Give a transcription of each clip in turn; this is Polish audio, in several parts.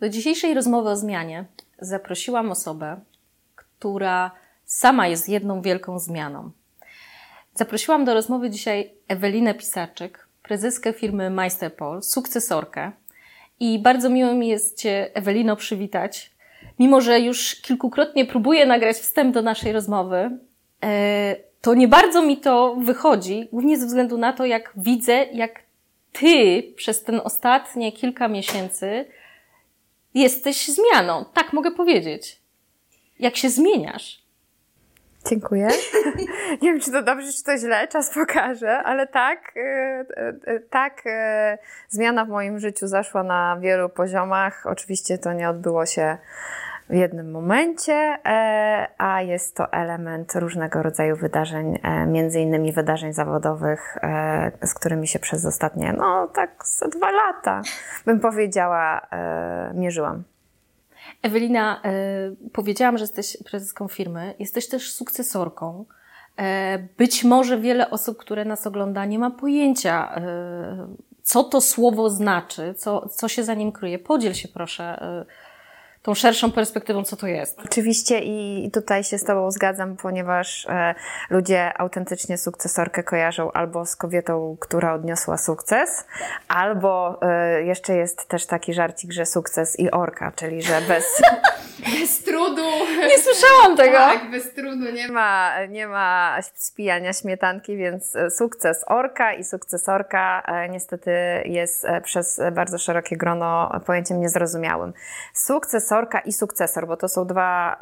Do dzisiejszej rozmowy o zmianie zaprosiłam osobę, która sama jest jedną wielką zmianą. Zaprosiłam do rozmowy dzisiaj Ewelinę Pisarczyk, prezeskę firmy Meisterpol, sukcesorkę. I bardzo miło mi jest Cię, Ewelino, przywitać. Mimo, że już kilkukrotnie próbuję nagrać wstęp do naszej rozmowy, e, to nie bardzo mi to wychodzi, głównie ze względu na to, jak widzę, jak Ty przez ten ostatnie kilka miesięcy jesteś zmianą. Tak mogę powiedzieć. Jak się zmieniasz. Dziękuję. Nie wiem, czy to dobrze, czy to źle, czas pokaże, ale tak, e, e, tak, e, zmiana w moim życiu zaszła na wielu poziomach. Oczywiście to nie odbyło się w jednym momencie, a jest to element różnego rodzaju wydarzeń, między innymi wydarzeń zawodowych, z którymi się przez ostatnie, no tak, za dwa lata, bym powiedziała, mierzyłam. Ewelina, e, powiedziałam, że jesteś prezeską firmy, jesteś też sukcesorką. E, być może wiele osób, które nas ogląda, nie ma pojęcia, e, co to słowo znaczy, co, co się za nim kryje. Podziel się proszę tą szerszą perspektywą, co to jest. Oczywiście i tutaj się z Tobą zgadzam, ponieważ e, ludzie autentycznie sukcesorkę kojarzą albo z kobietą, która odniosła sukces, albo e, jeszcze jest też taki żarcik, że sukces i orka, czyli że bez... bez trudu. Nie słyszałam tego. Tak, bez trudu nie ma, nie ma spijania śmietanki, więc sukces orka i sukcesorka e, niestety jest przez bardzo szerokie grono pojęciem niezrozumiałym. Sukces sukcesorka i sukcesor, bo to są dwa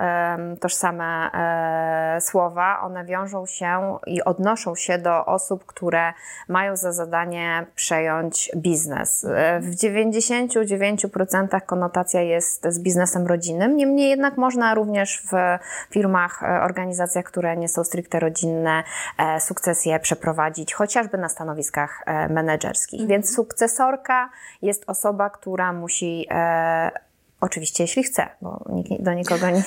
tożsame e, słowa. One wiążą się i odnoszą się do osób, które mają za zadanie przejąć biznes. E, w 99% konotacja jest z biznesem rodzinnym, niemniej jednak można również w firmach, e, organizacjach, które nie są stricte rodzinne, sukcesję przeprowadzić, chociażby na stanowiskach menedżerskich. Mhm. Więc sukcesorka jest osoba, która musi Oczywiście, jeśli chce, bo nikt, do nikogo nie,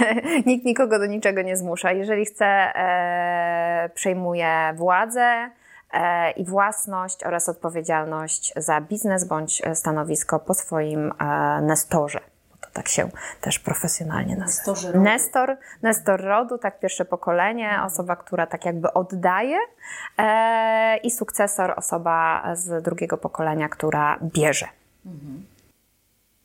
nikt nikogo do niczego nie zmusza. Jeżeli chce, e, przejmuje władzę e, i własność oraz odpowiedzialność za biznes bądź stanowisko po swoim e, nestorze. To tak się też profesjonalnie nazywa. Nestor, nestor rodu, tak pierwsze pokolenie, mhm. osoba, która tak jakby oddaje e, i sukcesor, osoba z drugiego pokolenia, która bierze. Mhm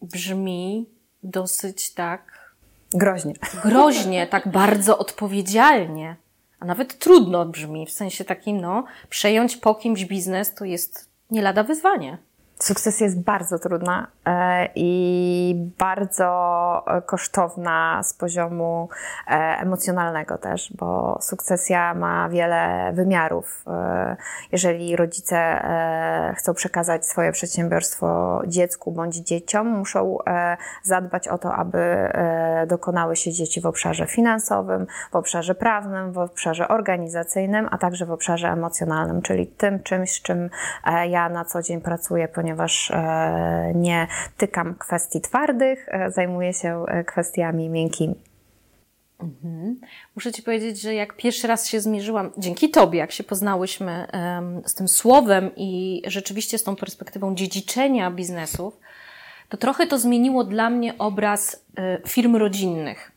brzmi dosyć tak. Groźnie. Groźnie, tak bardzo odpowiedzialnie. A nawet trudno brzmi, w sensie takim, no, przejąć po kimś biznes to jest nie lada wyzwanie. Sukcesja jest bardzo trudna e, i bardzo kosztowna z poziomu e, emocjonalnego też, bo sukcesja ma wiele wymiarów. E, jeżeli rodzice chcą przekazać swoje przedsiębiorstwo dziecku bądź dzieciom, muszą zadbać o to, aby dokonały się dzieci w obszarze finansowym, w obszarze prawnym, w obszarze organizacyjnym, a także w obszarze emocjonalnym, czyli tym czymś, z czym ja na co dzień pracuję, ponieważ e, nie tykam kwestii twardych, e, zajmuję się e, kwestiami miękkimi. Mhm. Muszę Ci powiedzieć, że jak pierwszy raz się zmierzyłam, dzięki Tobie, jak się poznałyśmy z tym słowem i rzeczywiście z tą perspektywą dziedziczenia biznesów, to trochę to zmieniło dla mnie obraz firm rodzinnych.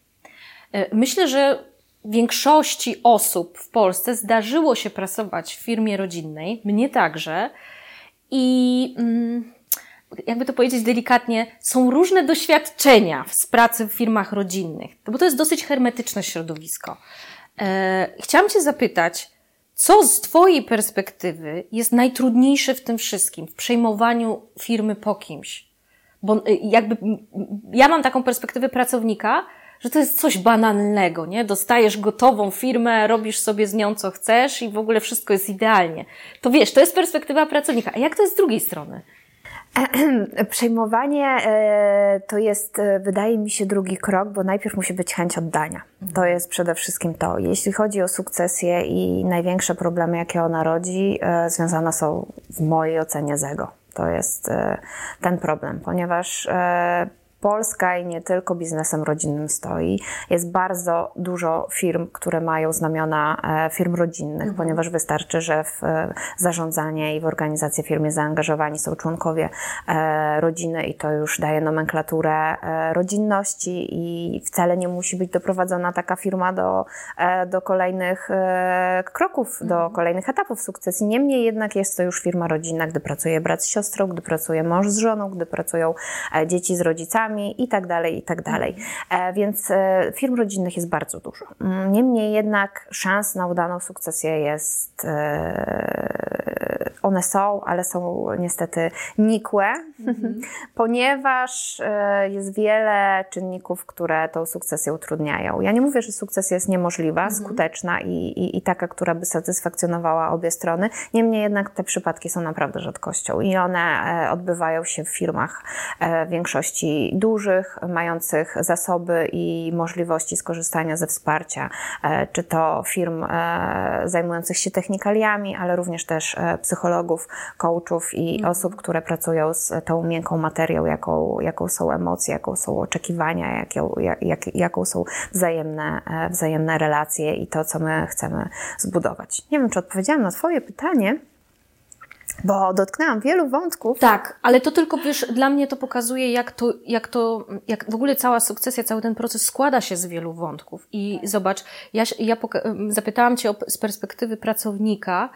Myślę, że większości osób w Polsce zdarzyło się pracować w firmie rodzinnej, mnie także, i mm, jakby to powiedzieć delikatnie, są różne doświadczenia z pracy w firmach rodzinnych, bo to jest dosyć hermetyczne środowisko. E, chciałam Cię zapytać, co z Twojej perspektywy jest najtrudniejsze w tym wszystkim, w przejmowaniu firmy po kimś? Bo e, jakby ja mam taką perspektywę pracownika, że to jest coś banalnego, nie? Dostajesz gotową firmę, robisz sobie z nią co chcesz i w ogóle wszystko jest idealnie. To wiesz, to jest perspektywa pracownika. A jak to jest z drugiej strony? Przejmowanie e, to jest, e, wydaje mi się, drugi krok, bo najpierw musi być chęć oddania. To jest przede wszystkim to. Jeśli chodzi o sukcesję i największe problemy, jakie ona rodzi, e, związane są w mojej ocenie z ego. To jest ten problem, ponieważ Polska i nie tylko biznesem rodzinnym stoi. Jest bardzo dużo firm, które mają znamiona e, firm rodzinnych, mhm. ponieważ wystarczy, że w e, zarządzanie i w organizację firmy zaangażowani są członkowie e, rodziny i to już daje nomenklaturę rodzinności i wcale nie musi być doprowadzona taka firma do, do kolejnych kroków, do mhm. kolejnych etapów sukcesji. Niemniej jednak jest to już firma rodzinna, gdy pracuje brat z siostrą, gdy pracuje mąż z żoną, gdy pracują dzieci z rodzicami, i tak dalej, i tak dalej. E, więc e, firm rodzinnych jest bardzo dużo. Mm, niemniej jednak szans na udaną sukcesję jest, e, one są, ale są niestety nikłe, mhm. ponieważ jest wiele czynników, które tą sukcesję utrudniają. Ja nie mówię, że sukcesja jest niemożliwa, mhm. skuteczna i, i, i taka, która by satysfakcjonowała obie strony. Niemniej jednak te przypadki są naprawdę rzadkością i one odbywają się w firmach w większości dużych, mających zasoby i możliwości skorzystania ze wsparcia, e, czy to firm e, zajmujących się technikaliami, ale również też e, psychologów, coachów i mhm. osób, które pracują z tą miękką materią, jaką, jaką są emocje, jaką są oczekiwania, jaką, jak, jaką są wzajemne, wzajemne relacje i to, co my chcemy zbudować. Nie wiem, czy odpowiedziałam na Twoje pytanie bo dotknęłam wielu wątków. Tak, ale to tylko, wiesz, dla mnie to pokazuje, jak to, jak to, jak w ogóle cała sukcesja, cały ten proces składa się z wielu wątków. I zobacz, ja, ja zapytałam Cię o, z perspektywy pracownika,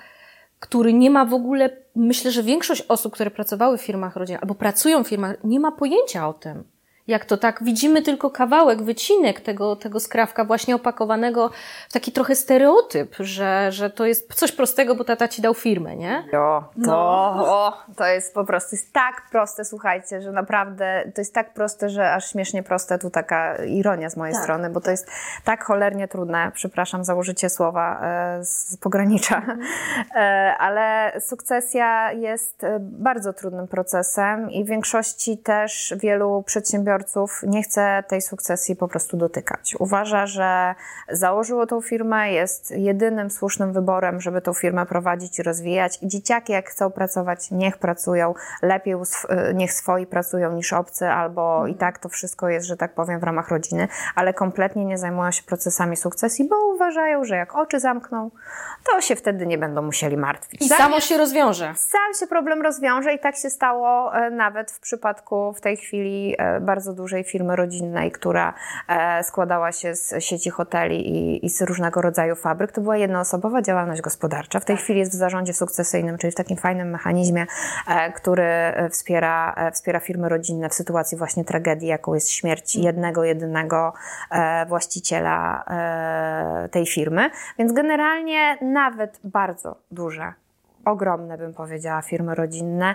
który nie ma w ogóle, myślę, że większość osób, które pracowały w firmach rodzinnych albo pracują w firmach, nie ma pojęcia o tym jak to tak, widzimy tylko kawałek, wycinek tego, tego skrawka właśnie opakowanego w taki trochę stereotyp, że, że to jest coś prostego, bo tata ci dał firmę, nie? Jo, to, no. o, to jest po prostu jest tak proste, słuchajcie, że naprawdę to jest tak proste, że aż śmiesznie proste, tu taka ironia z mojej tak. strony, bo to jest tak cholernie trudne, przepraszam za użycie słowa e, z pogranicza, mhm. e, ale sukcesja jest e, bardzo trudnym procesem i w większości też wielu przedsiębiorców przedsiębiorców nie chce tej sukcesji po prostu dotykać. Uważa, że założyło tą firmę, jest jedynym słusznym wyborem, żeby tą firmę prowadzić i rozwijać. I dzieciaki, jak chcą pracować, niech pracują. Lepiej niech swoi pracują niż obcy, albo i mhm. tak to wszystko jest, że tak powiem, w ramach rodziny, ale kompletnie nie zajmują się procesami sukcesji, bo uważają, że jak oczy zamkną, to się wtedy nie będą musieli martwić. I samo się rozwiąże. Sam się problem rozwiąże i tak się stało e, nawet w przypadku w tej chwili e, bardzo bardzo dużej firmy rodzinnej, która e, składała się z sieci hoteli i, i z różnego rodzaju fabryk. To była jednoosobowa działalność gospodarcza. W tej tak. chwili jest w zarządzie sukcesyjnym, czyli w takim fajnym mechanizmie, e, który wspiera, e, wspiera firmy rodzinne w sytuacji właśnie tragedii, jaką jest śmierć mm. jednego, jedynego właściciela tej firmy. Więc generalnie nawet bardzo duże ogromne, bym powiedziała, firmy rodzinne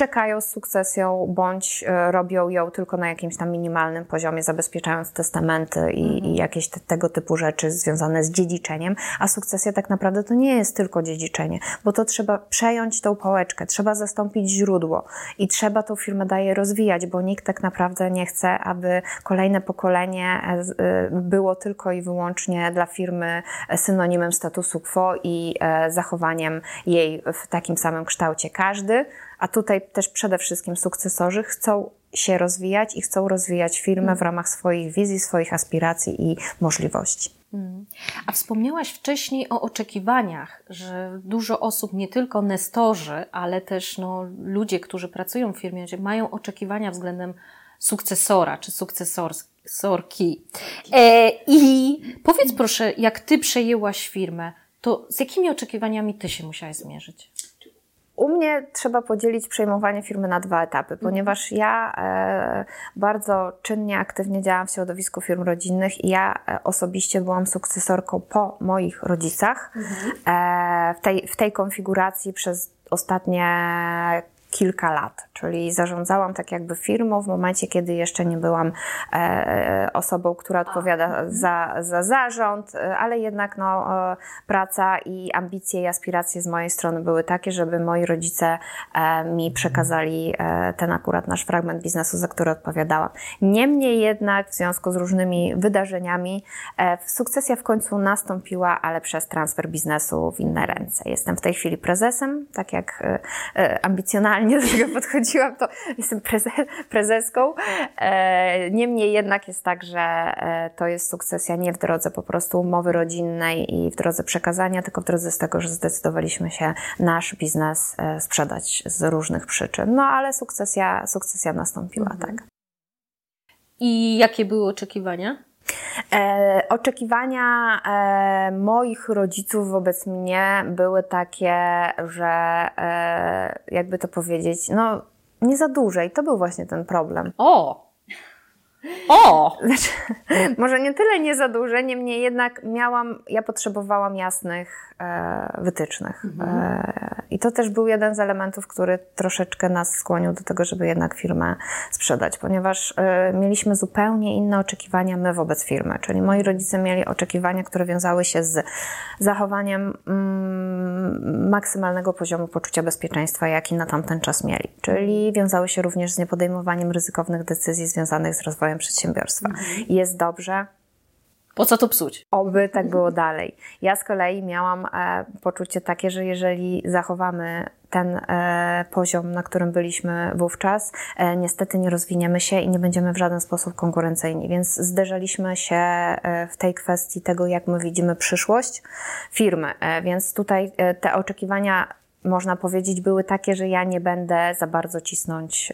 czekają z sukcesją, bądź e, robią ją tylko na jakimś tam minimalnym poziomie, zabezpieczając testamenty i, mhm. i jakieś te, tego typu rzeczy związane z dziedziczeniem. A sukcesja tak naprawdę to nie jest tylko dziedziczenie, bo to trzeba przejąć tą pałeczkę, trzeba zastąpić źródło i trzeba tą firmę dalej rozwijać, bo nikt tak naprawdę nie chce, aby kolejne pokolenie e, e, było tylko i wyłącznie dla firmy synonimem statusu quo i zachowaniem jej w takim samym kształcie. Każdy a tutaj też przede wszystkim sukcesorzy chcą się rozwijać i chcą rozwijać firmę w mm. ramach swoich wizji, swoich aspiracji i możliwości. Mm. A wspomniałaś wcześniej o oczekiwaniach, że dużo osób, nie tylko nestorzy, ale też no, ludzie, którzy pracują w firmie, mają oczekiwania względem sukcesora czy sukcesorki. E, I powiedz proszę, jak ty przejęłaś firmę, to z jakimi oczekiwaniami ty się musiałaś zmierzyć? U mnie trzeba podzielić przejmowanie firmy na dwa etapy, mhm. ponieważ ja e, bardzo czynnie, aktywnie działam w środowisku firm rodzinnych i ja e, osobiście byłam sukcesorką po moich rodzicach mhm. e, w, tej, w tej konfiguracji przez ostatnie kilka lat, czyli zarządzałam tak jakby firmą w momencie, kiedy jeszcze nie byłam e, e, osobą, która odpowiada za, za zarząd, e, ale jednak no, praca i ambicje i aspiracje z mojej strony były takie, żeby moi rodzice mi przekazali ten akurat nasz fragment biznesu, za który odpowiadałam. Niemniej jednak w związku z różnymi wydarzeniami sukcesja w końcu nastąpiła, ale przez transfer biznesu w inne ręce. Jestem w tej chwili prezesem, tak jak ambicjonalnie formalnie do tego podchodziłam, to jestem prezeską. E, niemniej jednak jest tak, że e, to jest sukcesja nie w drodze po prostu umowy rodzinnej i w drodze przekazania, tylko w drodze z tego, że zdecydowaliśmy się nasz biznes sprzedać z różnych przyczyn. No ale sukcesja, sukcesja nastąpiła, mhm. tak. I jakie były oczekiwania? E, oczekiwania e, moich rodziców wobec mnie były takie, że e, jakby to powiedzieć, no nie za duże i to był właśnie ten problem. O! O! Znaczy, może nie tyle nie za duże, niemniej jednak miałam, ja potrzebowałam jasnych e, wytycznych. Mhm. E, I to też był jeden z elementów, który troszeczkę nas skłonił do tego, żeby jednak firmę sprzedać, ponieważ e, mieliśmy zupełnie inne oczekiwania my wobec firmy. Czyli moi rodzice mieli oczekiwania, które wiązały się z zachowaniem mm, maksymalnego poziomu poczucia bezpieczeństwa, jaki na tamten czas mieli. Czyli wiązały się również z niepodejmowaniem ryzykownych decyzji związanych z rozwojem przedsiębiorstwa. Mhm. Jest dobrze, po co to psuć? Oby tak było dalej. Ja z kolei miałam e, poczucie takie, że jeżeli zachowamy ten e, poziom, na którym byliśmy wówczas, e, niestety nie rozwiniemy się i nie będziemy w żaden sposób konkurencyjni. Więc zderzaliśmy się e, w tej kwestii tego, jak my widzimy przyszłość firmy. E, więc tutaj e, te oczekiwania można powiedzieć, były takie, że ja nie będę za bardzo cisnąć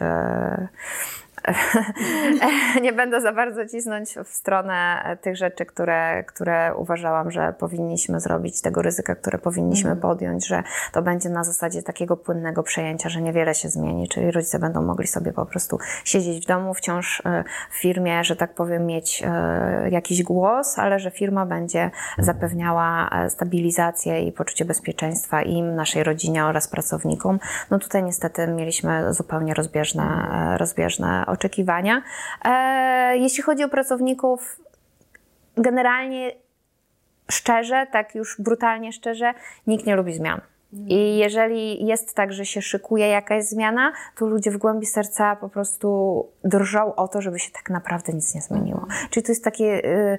nie będę za bardzo cisnąć w stronę tych rzeczy, które, które uważałam, że powinniśmy zrobić, tego ryzyka, które powinniśmy mm. podjąć, że to będzie na zasadzie takiego płynnego przejęcia, że niewiele się zmieni, czyli rodzice będą mogli sobie po prostu siedzieć w domu, wciąż e, w firmie, że tak powiem, mieć e, jakiś głos, ale że firma będzie zapewniała e, stabilizację i poczucie bezpieczeństwa im, naszej rodzinie oraz pracownikom. No tutaj niestety mieliśmy zupełnie rozbieżne, rozbieżne oczekiwania. E, jeśli chodzi o pracowników, generalnie szczerze, tak już brutalnie szczerze, nikt nie lubi zmian. I jeżeli jest tak, że się szykuje jakaś zmiana, to ludzie w głębi serca po prostu drżą o to, żeby się tak naprawdę nic nie zmieniło. Czyli to jest takie y,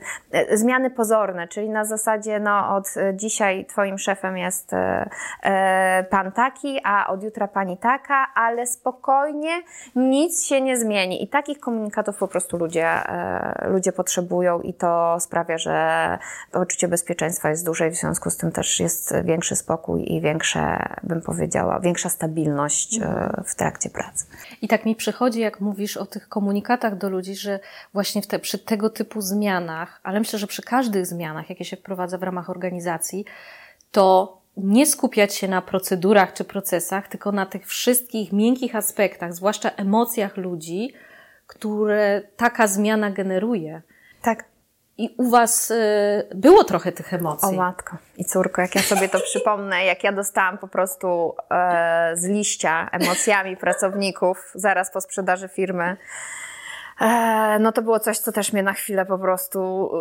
y, zmiany pozorne, czyli na zasadzie, no od dzisiaj twoim szefem jest y, y pan taki, a od jutra pani taka, ale spokojnie, nic się nie zmieni. I takich komunikatów po prostu ludzie, y, ludzie potrzebują i to sprawia, że poczucie bezpieczeństwa jest duże i w związku z tym też jest większy spokój i większy większe, bym powiedziała, większa stabilność e, w trakcie pracy. I tak mi przychodzi, jak mówisz o tych komunikatach do ludzi, że właśnie te, przy tego typu zmianach, ale myślę, że przy każdych zmianach, jakie się wprowadza w ramach organizacji, to nie skupiać się na procedurach czy procesach, tylko na tych wszystkich miękkich aspektach, zwłaszcza emocjach ludzi, które taka zmiana generuje. Tak. I u Was y, było trochę tych emocji. O matko i córko, jak ja sobie to przypomnę, jak ja dostałam po prostu e, z liścia emocjami pracowników zaraz po sprzedaży firmy, e, no to było coś, co też mnie na chwilę po prostu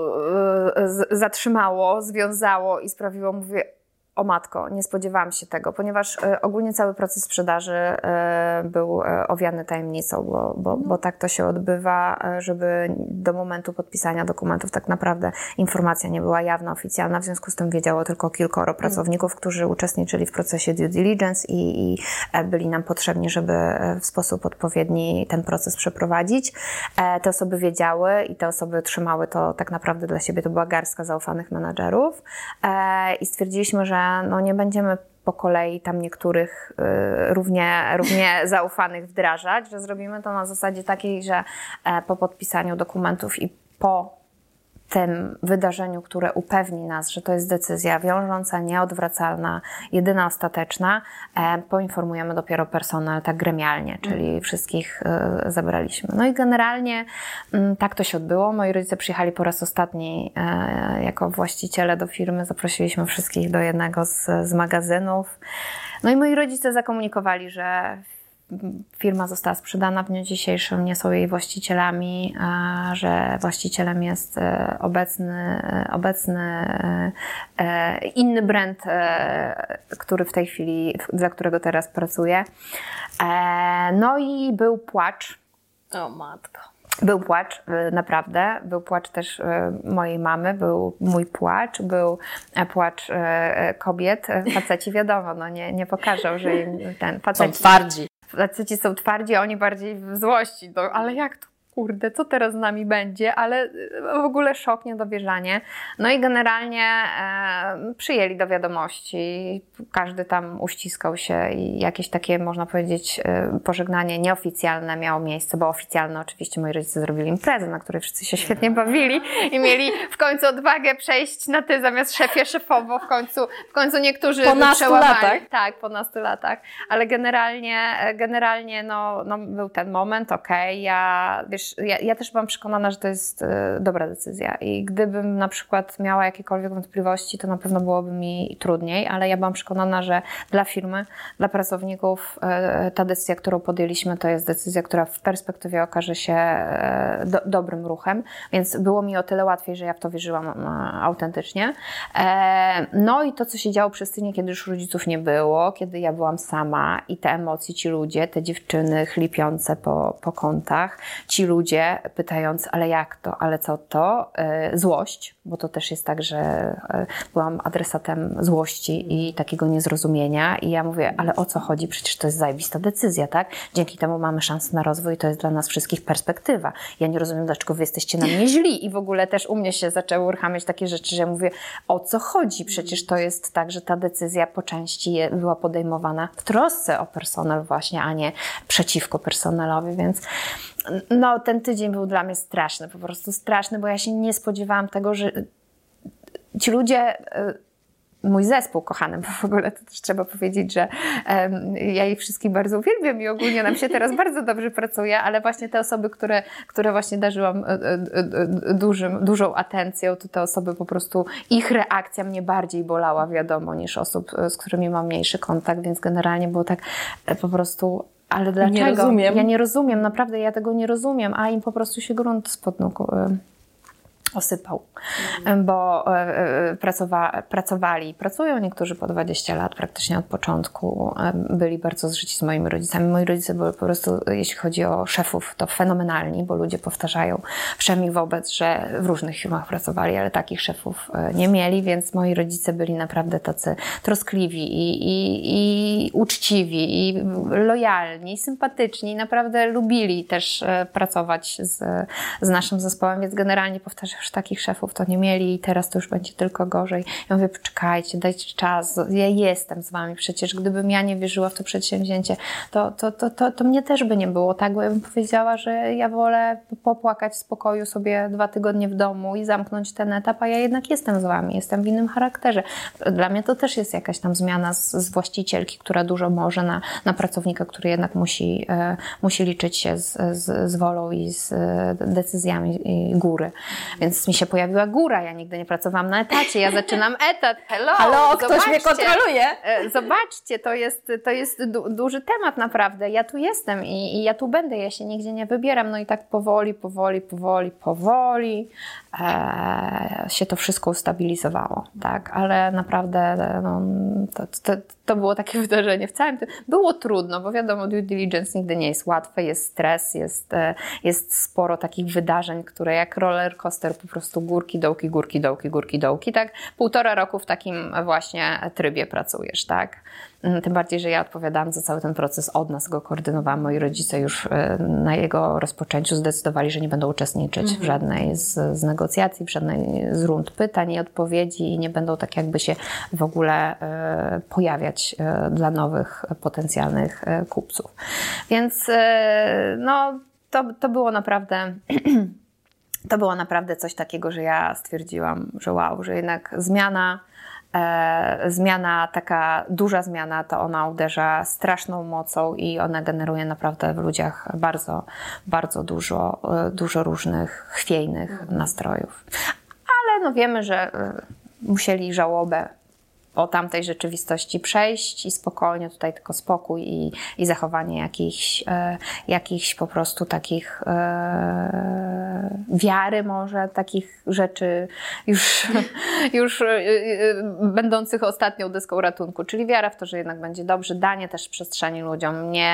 e, zatrzymało, związało i sprawiło, mówię, o matko, nie spodziewałam się tego, ponieważ e, ogólnie cały proces sprzedaży e, był e, owiany tajemnicą, bo, bo, bo tak to się odbywa, żeby do momentu podpisania dokumentów tak naprawdę informacja nie była jawna, oficjalna, w związku z tym wiedziało tylko kilkoro pracowników, którzy uczestniczyli w procesie due diligence i, i byli nam potrzebni, żeby w sposób odpowiedni ten proces przeprowadzić. Te osoby wiedziały i te osoby trzymały to tak naprawdę dla siebie, to była garstka zaufanych menadżerów i stwierdziliśmy, że no nie będziemy po kolei tam niektórych y, równie, równie zaufanych wdrażać, że zrobimy to na zasadzie takiej, że e, po podpisaniu dokumentów i po tym wydarzeniu, które upewni nas, że to jest decyzja wiążąca, nieodwracalna, jedyna ostateczna, e, poinformujemy dopiero personel tak gremialnie, czyli mhm. wszystkich e, zabraliśmy. No i generalnie mm, tak to się odbyło. Moi rodzice przyjechali po raz ostatni e, jako właściciele do firmy. Zaprosiliśmy wszystkich do jednego z, z magazynów. No i moi rodzice zakomunikowali, że firma została sprzedana w dniu dzisiejszym, nie są jej właścicielami, że właścicielem jest e, obecny, e, obecny e, inny brand, który w tej chwili, dla którego teraz pracuję. No i był płacz. O matko. Był płacz, naprawdę. Był płacz też mojej mamy, był mój płacz, był płacz kobiet. Faceci wiadomo, no nie, nie pokażą, że im ten faceci. Są twardzi faceci są twardzi, a oni bardziej w złości. No, ale jak to? Kurde, co teraz z nami będzie? Ale y, w ogóle szok, niedowierzanie. No i generalnie e, przyjęli do wiadomości. Każdy tam uściskał się i jakieś takie, można powiedzieć, e, pożegnanie nieoficjalne miało miejsce, bo oficjalne oczywiście moi rodzice zrobili imprezę, na której wszyscy się świetnie bawili i mieli w końcu odwagę przejść na ty zamiast szefie szefowo. W końcu, w końcu niektórzy Po przełamali. latach. Tak, po nastu latach. Ale generalnie, generalnie no, no był ten moment, okej, ja, wiesz, ja, ja też byłam przekonana, że to jest e, dobra decyzja i gdybym na przykład miała jakiekolwiek wątpliwości, to na pewno byłoby mi trudniej, ale ja byłam przekonana, że dla firmy, dla pracowników e, ta decyzja, którą podjęliśmy, to jest decyzja, która w perspektywie okaże się e, do, dobrym ruchem, więc było mi o tyle łatwiej, że ja w to wierzyłam autentycznie. No i to, co się działo przez tydzień, kiedy już rodziców nie było, kiedy ja byłam sama i te emocje, ci ludzie, te dziewczyny chlipiące po, po kątach, ci ludzie pytając, ale jak to, ale co to? E, Złość, bo to też jest tak, że e, byłam adresatem złości i takiego niezrozumienia i ja mówię, ale o co chodzi? Przecież to jest zajebista decyzja, tak? Dzięki temu mamy szansę na rozwój i to jest dla nas wszystkich perspektywa. Ja nie rozumiem, dlaczego wy jesteście na mnie źli i w ogóle też u mnie się zaczęły uruchamiać takie rzeczy, że ja mówię, o co chodzi? Przecież to jest tak, że ta decyzja po części była podejmowana w trosce o personel właśnie, a nie przeciwko personelowi, więc no ten tydzień był dla mnie straszny, po prostu straszny, bo ja się nie spodziewałam tego, że ci ludzie, y, mój zespół kochany, bo w ogóle to też trzeba powiedzieć, że em, ja ich wszystkich bardzo uwielbiam i ogólnie nam się teraz bardzo dobrze pracuje, ale właśnie te osoby, które, które właśnie darzyłam e, dużym, dużą atencją, to te osoby po prostu, ich reakcja mnie bardziej bolała, wiadomo, niż osób, z którymi mam mniejszy kontakt, więc generalnie było tak po prostu ale dlaczego? rozumiem. Ja nie rozumiem, naprawdę ja tego nie rozumiem, a im po prostu się grunt spod nóg osypał, bo e, e, pracowa, pracowali, pracują niektórzy po 20 lat, praktycznie od początku byli bardzo zżyci z moimi rodzicami. Moi rodzice byli po prostu, jeśli chodzi o szefów, to fenomenalni, bo ludzie powtarzają wszemi wobec, że w różnych firmach pracowali, ale takich szefów e, nie mieli, więc moi rodzice byli naprawdę tacy troskliwi i, i, i uczciwi, i lojalni, sympatyczni, naprawdę lubili też pracować z, z naszym zespołem, więc generalnie powtarzam, takich szefów to nie mieli i teraz to już będzie tylko gorzej. Ja mówię, poczekajcie, dajcie czas, ja jestem z wami, przecież gdybym ja nie wierzyła w to przedsięwzięcie, to, to, to, to, to mnie też by nie było, tak? Bo ja bym powiedziała, że ja wolę popłakać w spokoju sobie dwa tygodnie w domu i zamknąć ten etap, a ja jednak jestem z wami, jestem w innym charakterze. Dla mnie to też jest jakaś tam zmiana z, z właścicielki, która dużo może na, na pracownika, który jednak musi, e, musi liczyć się z, z, z wolą i z e, decyzjami góry. Więc mi się pojawiła góra, ja nigdy nie pracowałam na etacie, ja zaczynam etat. Hello, Halo, ktoś mnie kontroluje. E, Zobaczcie, to jest, to jest du- duży temat naprawdę. Ja tu jestem i, i ja tu będę, ja się nigdzie nie wybieram. No i tak powoli, powoli, powoli, powoli e, się to wszystko ustabilizowało, tak? Ale naprawdę no, to, to, to było takie wydarzenie w całym tym. Było trudno, bo wiadomo, due diligence nigdy nie jest łatwe, jest stres, jest, e, jest sporo takich wydarzeń, które jak roller coaster po prostu górki, dołki, górki, dołki, górki, dołki, tak? Półtora roku w takim właśnie trybie pracujesz, tak? Mm, Tym bardziej, że ja odpowiadałam za cały ten proces od nas, go koordynowałam. Moi rodzice już e, na jego rozpoczęciu zdecydowali, że nie będą uczestniczyć w żadnej z, z negocjacji, w żadnej z rund pytań i odpowiedzi i nie będą tak jakby się w ogóle e, pojawiać e, dla nowych potencjalnych e, kupców. Więc no, to, to było naprawdę to było naprawdę coś takiego, że ja stwierdziłam, że wow, że jednak zmiana, e, zmiana, taka duża zmiana, to ona uderza straszną mocą i ona generuje naprawdę w ludziach bardzo, bardzo dużo, e, dużo różnych chwiejnych nastrojów. Ale no wiemy, że e, musieli żałobę o tamtej rzeczywistości przejść i spokojnie tutaj tylko spokój i, i zachowanie jakichś, e, jakichś po prostu takich e, wiary może, takich rzeczy już, już e, e, będących ostatnią deską ratunku, czyli wiara w to, że jednak będzie dobrze, danie też przestrzeni ludziom, nie,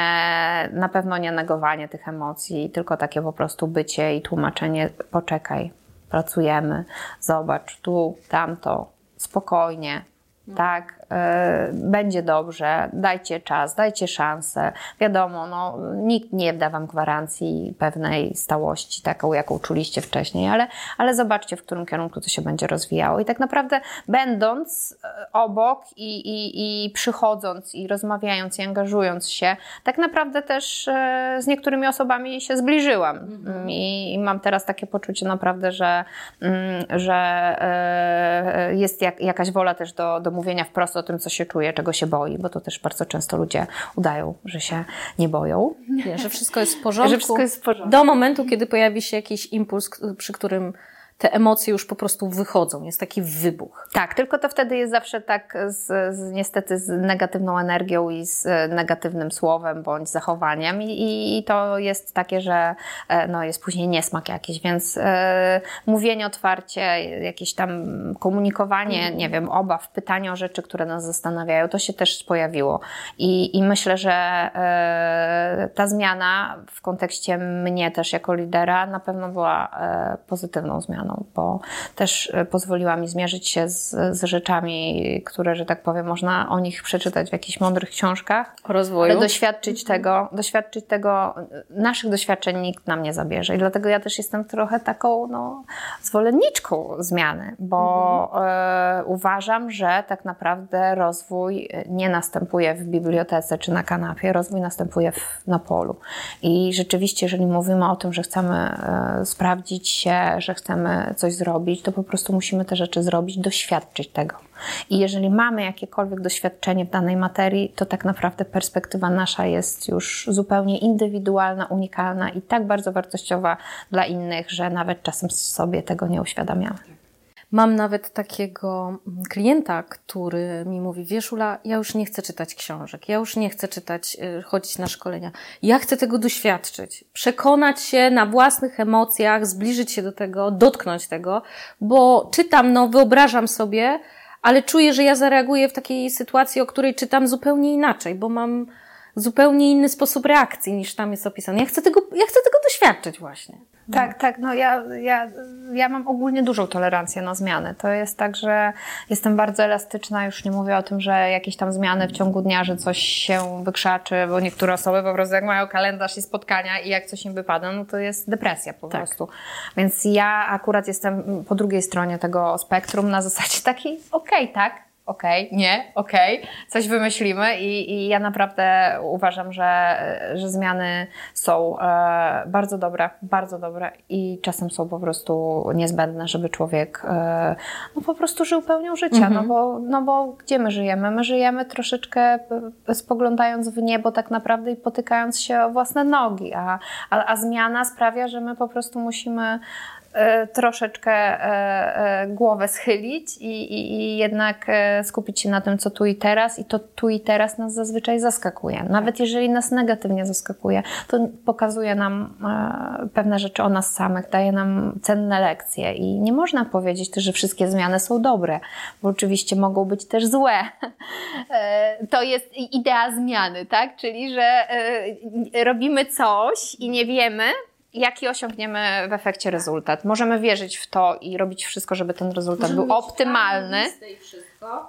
na pewno nie negowanie tych emocji, tylko takie po prostu bycie i tłumaczenie, poczekaj, pracujemy, zobacz, tu, tamto, spokojnie, tak, e, będzie dobrze, dajcie czas, dajcie szansę. Wiadomo, no, nikt nie da Wam gwarancji pewnej stałości, taką, jaką czuliście wcześniej, ale, ale zobaczcie, w którym kierunku to się będzie rozwijało. I tak naprawdę, będąc e, obok i, i, i przychodząc i rozmawiając i angażując się, tak naprawdę też e, z niektórymi osobami się zbliżyłam. Mhm. I, I, mam teraz takie poczucie naprawdę, że, mm, że e, jest jak, jakaś wola też do, do mówienia wprost o tym, co się czuje, czego się boi, bo to też bardzo często ludzie udają, że się nie boją. Nie, że wszystko jest w porządku. Że wszystko jest w porządku. Do momentu, kiedy pojawi się jakiś impuls, przy którym te emocje już po prostu wychodzą, jest taki wybuch. Tak, tylko to wtedy jest zawsze tak z, z niestety z negatywną energią i z negatywnym słowem bądź zachowaniem i, i to jest takie, że e, no, jest później niesmak jakiś, więc e, mówienie otwarcie, jakieś tam komunikowanie, mm. nie wiem, obaw, pytanie o rzeczy, które nas zastanawiają, to się też pojawiło i, i myślę, że e, ta zmiana w kontekście mnie też jako lidera na pewno była e, pozytywną zmianą bo też e, pozwoliła mi zmierzyć się z, z rzeczami, które, że tak powiem, można o nich przeczytać w jakichś mądrych książkach. O rozwoju. Ale doświadczyć tego, doświadczyć tego, naszych doświadczeń nikt nam nie zabierze. I dlatego ja też jestem trochę taką, no, zwolenniczką zmiany, bo mhm. e, uważam, że tak naprawdę rozwój nie następuje w bibliotece czy na kanapie, rozwój następuje w, na polu. I rzeczywiście, jeżeli mówimy o tym, że chcemy e, sprawdzić się, że chcemy coś zrobić, to po prostu musimy te rzeczy zrobić, doświadczyć tego. I jeżeli mamy jakiekolwiek doświadczenie w danej materii, to tak naprawdę perspektywa nasza jest już zupełnie indywidualna, unikalna i tak bardzo wartościowa dla innych, że nawet czasem sobie tego nie uświadamiamy. Mam nawet takiego klienta, który mi mówi, wiesz Ula, ja już nie chcę czytać książek, ja już nie chcę czytać, y, chodzić na szkolenia. Ja chcę tego doświadczyć, przekonać się na własnych emocjach, zbliżyć się do tego, dotknąć tego, bo czytam, no wyobrażam sobie, ale czuję, że ja zareaguję w takiej sytuacji, o której czytam zupełnie inaczej, bo mam zupełnie inny sposób reakcji niż tam jest opisane. Ja chcę tego, ja chcę tego doświadczyć właśnie. Tak, tak. No ja, ja, ja mam ogólnie dużą tolerancję na zmiany. To jest tak, że jestem bardzo elastyczna. Już nie mówię o tym, że jakieś tam zmiany w ciągu dnia, że coś się wykrzaczy, bo niektóre osoby po prostu jak mają kalendarz i spotkania i jak coś im wypada, no to jest depresja po tak. prostu. Więc ja akurat jestem po drugiej stronie tego spektrum na zasadzie takiej, okej, okay, tak, okej, okay, nie, okej, okay, coś wymyślimy i, i ja naprawdę uważam, że, że zmiany są e, bardzo dobre, bardzo dobre i czasem są po prostu niezbędne, żeby człowiek e, no po prostu żył pełnią życia, no, bo, no bo gdzie my żyjemy? My żyjemy troszeczkę spoglądając w niebo tak naprawdę i potykając się o własne nogi, a, a, a zmiana sprawia, że my po prostu musimy E, troszeczkę e, e, głowę schylić i, i, i, jednak skupić się na tym, co tu i teraz, i to tu i teraz nas zazwyczaj zaskakuje. Nawet jeżeli nas negatywnie zaskakuje, to pokazuje nam pewne rzeczy o nas samych, daje nam cenne lekcje i nie można powiedzieć też, że wszystkie zmiany są dobre, bo oczywiście mogą być też złe. To jest idea zmiany, tak? Czyli, że robimy coś i nie wiemy, jaki osiągniemy w efekcie rezultat. Możemy wierzyć w to i robić wszystko, żeby ten rezultat Możemy był optymalny,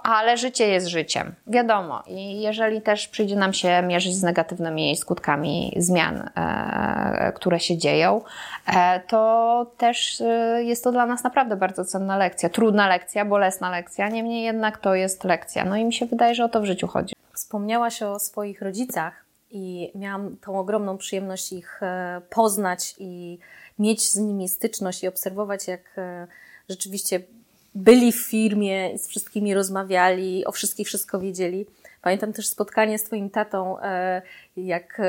ale życie jest życiem. Wiadomo. I jeżeli też przyjdzie nam się mierzyć z negatywnymi skutkami zmian, e, które się dzieją, e, to też e, jest to dla nas naprawdę bardzo cenna lekcja. Trudna lekcja, bolesna lekcja, niemniej jednak to jest lekcja. No i mi się wydaje, że o to w życiu chodzi. Wspomniałaś o swoich rodzicach i miałam tą ogromną przyjemność ich e, poznać i mieć z nimi styczność i obserwować, jak e, rzeczywiście byli w firmie, z wszystkimi rozmawiali, o wszystkich wszystko wiedzieli. Pamiętam też spotkanie z Twoim tatą, e, jak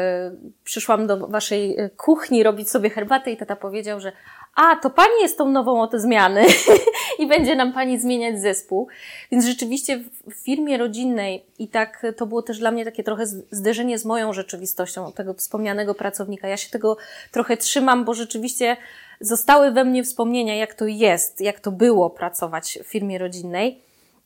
przyszłam do Waszej kuchni robić sobie herbatę i tata powiedział, że a, to pani jest tą nową od zmiany i będzie nam pani zmieniać zespół. Więc rzeczywiście w firmie rodzinnej i tak to było też dla mnie takie trochę zderzenie z moją rzeczywistością, tego wspomnianego pracownika. Ja się tego trochę trzymam, bo rzeczywiście zostały we mnie wspomnienia, jak to jest, jak to było pracować w firmie rodzinnej.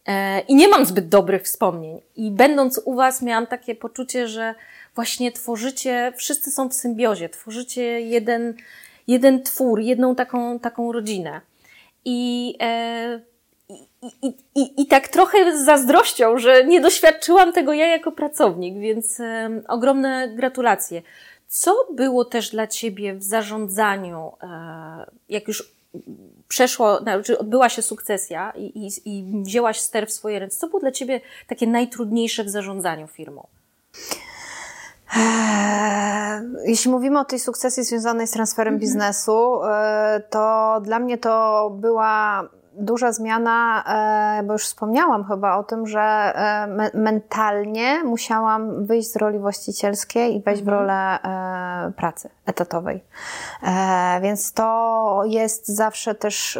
E, I nie mam zbyt dobrych wspomnień. I będąc u Was, miałam takie poczucie, że właśnie tworzycie, wszyscy są w symbiozie, tworzycie jeden, jeden twór, jedną taką, taką rodzinę. I, e, i, i, I tak trochę z zazdrością, że nie doświadczyłam tego ja jako pracownik, więc um, ogromne gratulacje. Co było też dla Ciebie w zarządzaniu, e, jak już przeszło, znaczy odbyła się sukcesja i, i, i wzięłaś ster w swoje ręce? Co było dla Ciebie takie najtrudniejsze w zarządzaniu firmą? Eee, jeśli mówimy o tej sukcesji związanej z transferem mhm. biznesu, e, to dla mnie to była duża zmiana, e, bo już wspomniałam chyba o tym, że e, mentalnie musiałam wyjść z roli właścicielskiej i wejść w mhm. rolę e, pracy etatowej. Więc to jest zawsze też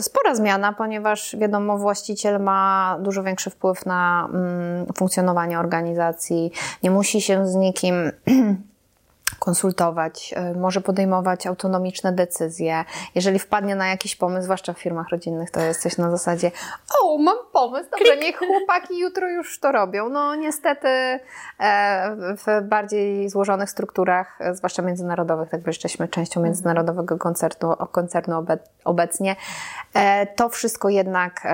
spora zmiana, ponieważ wiadomo, właściciel ma dużo większy wpływ na mm, funkcjonowanie organizacji, nie musi się z nikim konsultować, e, może podejmować autonomiczne decyzje. Jeżeli wpadnie na jakiś pomysł, zwłaszcza w firmach rodzinnych, to jest coś na zasadzie o, mam pomysł, dobrze, niech chłopaki jutro już to robią. No niestety e, w bardziej złożonych strukturach, e, zwłaszcza międzynarodowych, tak jesteśmy częścią międzynarodowego koncernu, koncernu obecnie, to wszystko jednak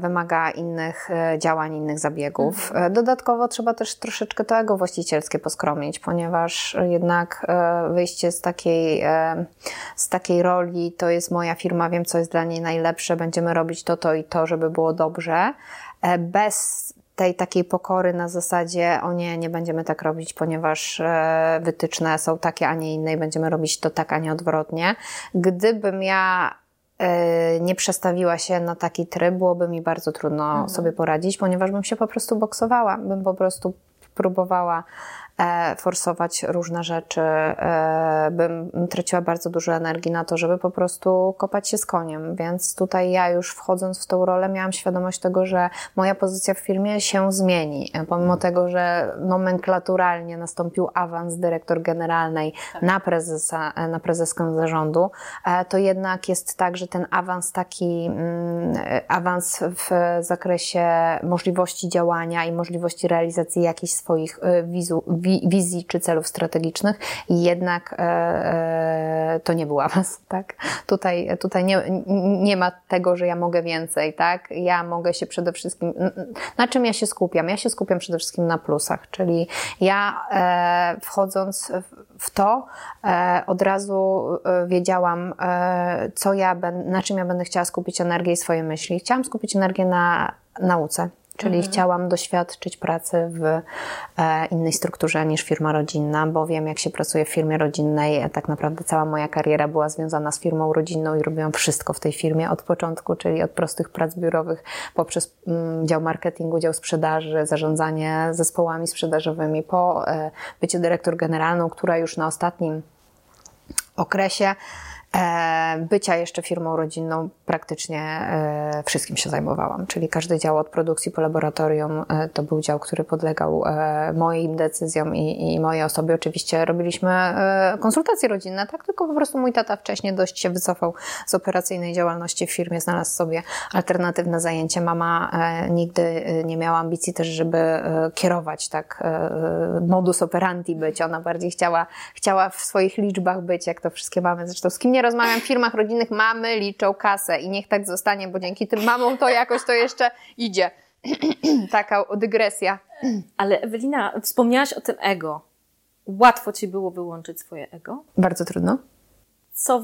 wymaga innych działań, innych zabiegów. Mhm. Dodatkowo trzeba też troszeczkę to ego właścicielskie poskromić, ponieważ jednak e, wyjście z takiej, e, z takiej roli, to jest moja firma, wiem co jest dla niej najlepsze, będziemy robić to, to i to, żeby było dobrze, e, bez tej takiej pokory na zasadzie, o nie, nie będziemy tak robić, ponieważ wytyczne są takie, a nie inne i będziemy robić to tak, a nie odwrotnie. Gdybym ja nie przestawiła się na taki tryb, byłoby mi bardzo trudno mhm. sobie poradzić, ponieważ bym się po prostu boksowała, bym po prostu próbowała E, forsować różne rzeczy, e, bym traciła bardzo dużo energii na to, żeby po prostu kopać się z koniem. Więc tutaj ja już wchodząc w tą rolę miałam świadomość tego, że moja pozycja w firmie się zmieni. E, pomimo tego, że nomenklaturalnie nastąpił awans dyrektor generalnej tak. na prezesa, na prezeskę zarządu, to jednak jest tak, że ten awans taki, mm, awans w zakresie możliwości działania i możliwości realizacji jakichś swoich wizu, wizji czy celów strategicznych jednak e, e, to nie był awans, tak? Tutaj, tutaj nie, nie ma tego, że ja mogę więcej, tak? Ja mogę się przede wszystkim, na czym ja się skupiam? Ja się skupiam przede wszystkim na plusach, czyli ja e, wchodząc w to, od razu wiedziałam, co ja, na czym ja będę chciała skupić energię i swoje myśli. Chciałam skupić energię na nauce. Czyli mhm. chciałam doświadczyć pracy w e, innej strukturze niż firma rodzinna, bo wiem, jak się pracuje w firmie rodzinnej. Tak naprawdę cała moja kariera była związana z firmą rodzinną i robiłam wszystko w tej firmie od początku, czyli od prostych prac biurowych poprzez mm, dział marketingu, dział sprzedaży, zarządzanie zespołami sprzedażowymi, po e, bycie dyrektor generalną, która już na ostatnim okresie E, bycia jeszcze firmą rodzinną praktycznie e, wszystkim się zajmowałam, czyli każdy dział od produkcji po laboratorium e, to był dział, który podlegał moim decyzjom i, i mojej osobie. Oczywiście robiliśmy konsultacje rodzinne, tak, tylko po prostu mój tata wcześniej dość się wycofał z operacyjnej działalności w firmie, znalazł sobie alternatywne zajęcie. Mama nigdy nie miała ambicji też, żeby kierować tak modus operandi być. Ona bardziej chciała, chciała w swoich liczbach być, jak to wszystkie mamy. Zresztą z kim nie rozmawiam w firmach rodzinnych, mamy liczą kasę i niech tak zostanie, bo dzięki tym mamom to jakoś to jeszcze idzie. Taka dygresja. Ale Ewelina, wspomniałaś o tym ego. Łatwo ci było wyłączyć swoje ego? Bardzo trudno. Co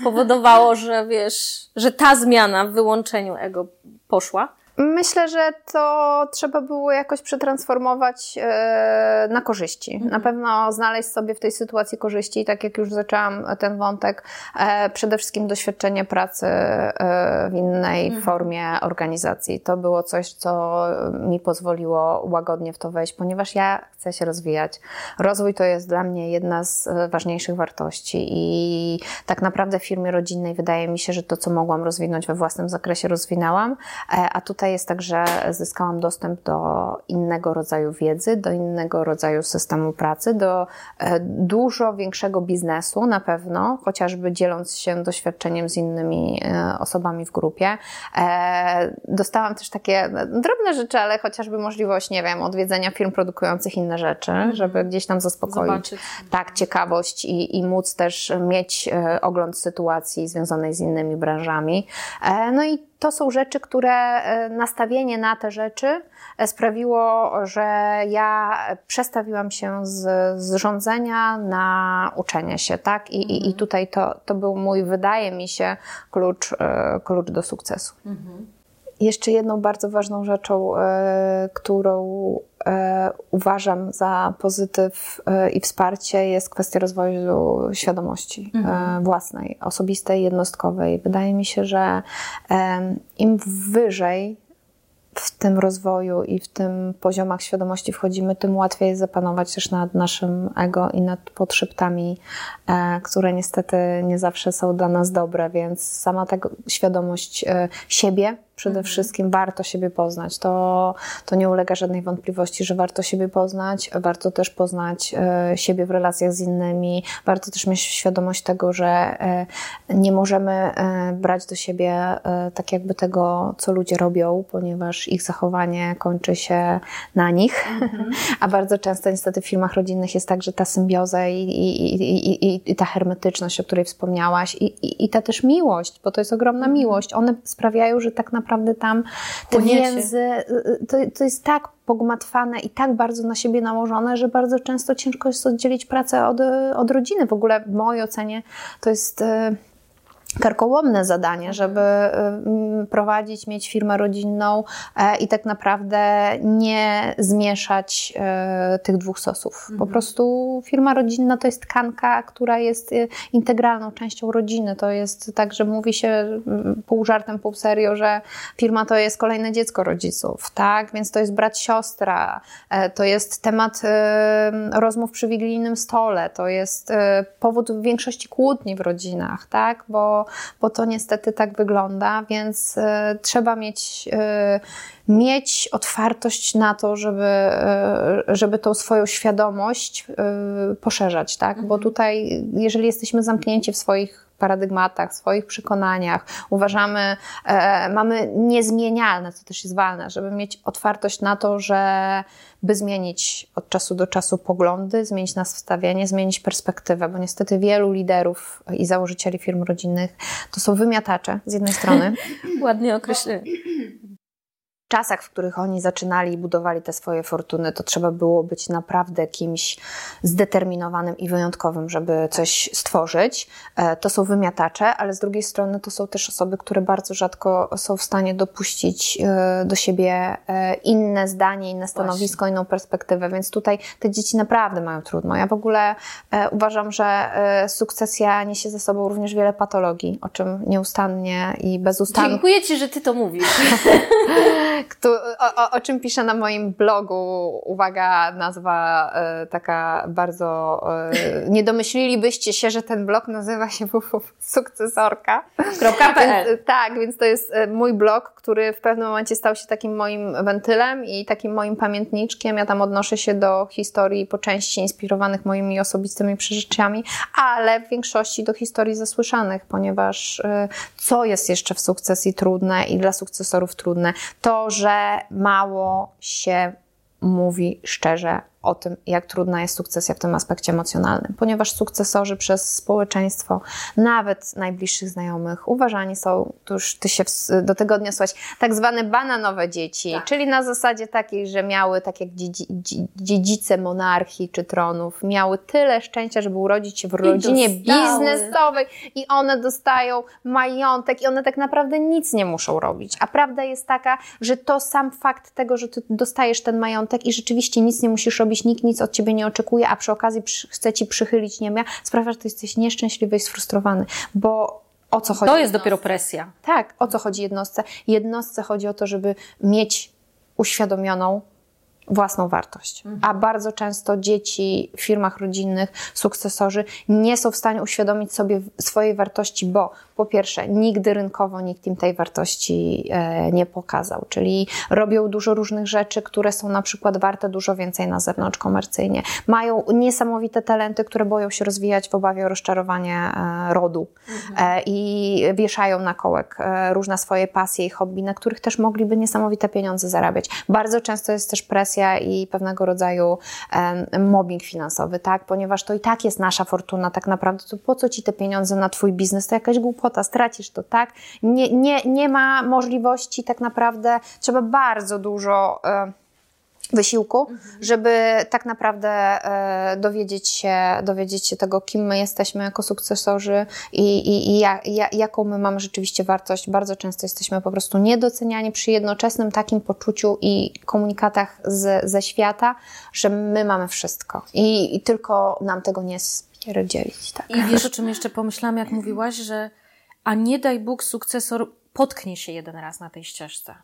spowodowało, że wiesz, że ta zmiana w wyłączeniu ego poszła? Myślę, że to trzeba było jakoś przetransformować e, na korzyści. Mhm. Na pewno znaleźć sobie w tej sytuacji korzyści, tak jak już zaczęłam ten wątek, e, przede wszystkim doświadczenie pracy e, w innej mhm. formie organizacji. To było coś, co mi pozwoliło łagodnie w to wejść, ponieważ ja chcę się rozwijać. Rozwój to jest dla mnie jedna z ważniejszych wartości i tak naprawdę w firmie rodzinnej wydaje mi się, że to, co mogłam rozwinąć we własnym zakresie, rozwinęłam, a tutaj tutaj jest tak, że zyskałam dostęp do innego rodzaju wiedzy, do innego rodzaju systemu pracy, do e, dużo większego biznesu na pewno, chociażby dzieląc się doświadczeniem z innymi e, osobami w grupie. E, dostałam też takie drobne rzeczy, ale chociażby możliwość, nie wiem, odwiedzenia firm produkujących inne rzeczy, mhm. żeby gdzieś tam zaspokoić Zobaczyć. tak ciekawość i, i móc też mieć ogląd sytuacji związanej z innymi branżami. No i to są rzeczy, które nastawienie na te rzeczy sprawiło, że ja przestawiłam się z, z rządzenia na uczenie się, tak? I, mhm. i tutaj to, to był mój, wydaje mi się, klucz, klucz do sukcesu. Mhm. Jeszcze jedną bardzo ważną rzeczą, e, którą e, uważam za pozytyw e, i wsparcie, jest kwestia rozwoju świadomości mhm. własnej, osobistej, jednostkowej. Wydaje mi się, że im wyżej w tym rozwoju i w tym poziomach świadomości wchodzimy, tym łatwiej jest zapanować też nad naszym ego i nad potrzebami, które niestety nie zawsze są dla nas dobre, więc sama ta świadomość siebie Przede mhm. wszystkim warto siebie poznać. To, to nie ulega żadnej wątpliwości, że warto siebie poznać, warto też poznać e, siebie w relacjach z innymi, warto też mieć świadomość tego, że e, nie możemy e, brać do siebie tak jakby tego, co ludzie robią, ponieważ ich zachowanie kończy się na nich. Mhm. A bardzo często niestety w filmach rodzinnych jest tak, że ta symbioza i, i, i, i ta hermetyczność, o której wspomniałaś, i, i ta też miłość, bo to jest ogromna mhm. miłość, one sprawiają, że tak naprawdę naprawdę tam te więzy, y, y, to, to jest tak pogmatwane i tak bardzo na siebie nałożone, że bardzo często ciężko jest oddzielić pracę od, od rodziny. W ogóle w mojej ocenie to jest y, karkołomne zadanie, żeby y, prowadzić, mieć firmę rodzinną e, i tak naprawdę nie zmieszać e, tych dwóch sosów. Po mhm. prostu firma rodzinna to jest tkanka, która jest y, integralną częścią rodziny. To jest tak, że mówi się pół żartem, pół serio, że firma to jest kolejne dziecko rodziców, tak? Więc to jest brat, siostra, e, to jest temat rozmów przy wigilijnym stole, to jest powód większości kłótni w rodzinach, tak? Bo bo, to niestety tak wygląda, więc y, trzeba mieć, y, mieć otwartość na to, żeby, y, żeby tą swoją świadomość poszerzać, tak? Bo mhm. tutaj, jeżeli jesteśmy zamknięci w swoich paradygmatach, swoich przekonaniach, uważamy, e, mamy niezmienialne, co też jest ważne, żeby mieć otwartość na to, że by zmienić od czasu do czasu poglądy, zmienić nastawienie, zmienić perspektywę, bo niestety wielu liderów i założycieli firm rodzinnych to są wymiatacze z jednej strony. Ładnie określenie czasach, w których oni zaczynali i budowali te swoje fortuny, to trzeba było być naprawdę kimś zdeterminowanym i wyjątkowym, żeby coś stworzyć. E, to są wymiatacze, ale z drugiej strony to są też osoby, które bardzo rzadko są w stanie dopuścić e, do siebie e, inne zdanie, inne stanowisko, Właśnie. inną perspektywę, więc tutaj te dzieci naprawdę mają trudno. Ja w ogóle uważam, że sukcesja niesie ze sobą również wiele patologii, o czym nieustannie i bezustannie. Dziękuję Ci, że Ty to mówisz. o, o, czym piszę na moim blogu. Uwaga, nazwa e, taka bardzo. E, nie domyślilibyście się, że ten blog nazywa się sukcesorka.pl. Tak, więc to jest e, mój blog, który w pewnym momencie stał się takim moim wentylem i takim moim pamiętniczkiem. Ja tam odnoszę się do historii po części inspirowanych moimi osobistymi przeżyciami, ale w większości do historii zasłyszanych, ponieważ e, co jest jeszcze w sukcesji trudne i dla sukcesorów trudne? To, że mało się mówi szczerze o tym, jak trudna jest sukcesja w tym aspekcie emocjonalnym, ponieważ sukcesorzy przez społeczeństwo, nawet najbliższych znajomych, uważani są, tu już ty się do tego odniosłaś, tak zwane bananowe dzieci, tak. czyli na zasadzie takiej, że miały, tak jak dziedzi, dziedzice monarchii czy tronów, miały tyle szczęścia, żeby urodzić się w rodzinie biznesowej i one dostają majątek i one tak naprawdę nic nie muszą robić. A prawda jest taka, że to sam fakt tego, że ty dostajesz ten majątek i rzeczywiście nic nie musisz robić, robić, nikt nic od ciebie nie oczekuje, a przy okazji chce ci przychylić niemia, sprawia, że ty jesteś nieszczęśliwy i sfrustrowany, bo o co chodzi? To jest dopiero presja. Tak, o co chodzi jednostce? Jednostce chodzi o to, żeby mieć uświadomioną własną wartość. Mhm. A bardzo często dzieci w firmach rodzinnych, sukcesorzy nie są w stanie uświadomić sobie swojej wartości, bo po pierwsze, nigdy rynkowo nikt im tej wartości e, nie pokazał, czyli robią dużo różnych rzeczy, które są na przykład warte dużo więcej na zewnątrz komercyjnie. Mają niesamowite talenty, które boją się rozwijać w obawie o rozczarowanie e, rodu mhm. E, i wieszają na kołek różne swoje pasje i hobby, na których też mogliby niesamowite pieniądze zarabiać. Bardzo często jest też presja presja i pewnego rodzaju mobbing finansowy, tak? Ponieważ to i tak jest nasza fortuna, tak naprawdę, to po co ci te pieniądze na twój biznes? To jakaś głupota, stracisz to, tak? Nie, nie, nie ma możliwości tak naprawdę, trzeba bardzo dużo. Um, wysiłku, żeby tak naprawdę e, dowiedzieć, się, dowiedzieć się tego, kim my jesteśmy jako sukcesorzy i, i, i ja, ja, jaką my mamy rzeczywiście wartość. Bardzo często jesteśmy po prostu niedoceniani przy jednoczesnym takim poczuciu i komunikatach z, ze świata, że my mamy wszystko i, i tylko nam tego nie spierdzielić. Tak. I wiesz, o czym jeszcze pomyślałam, jak mówiłaś, że a nie daj Bóg sukcesor potknie się jeden raz na tej ścieżce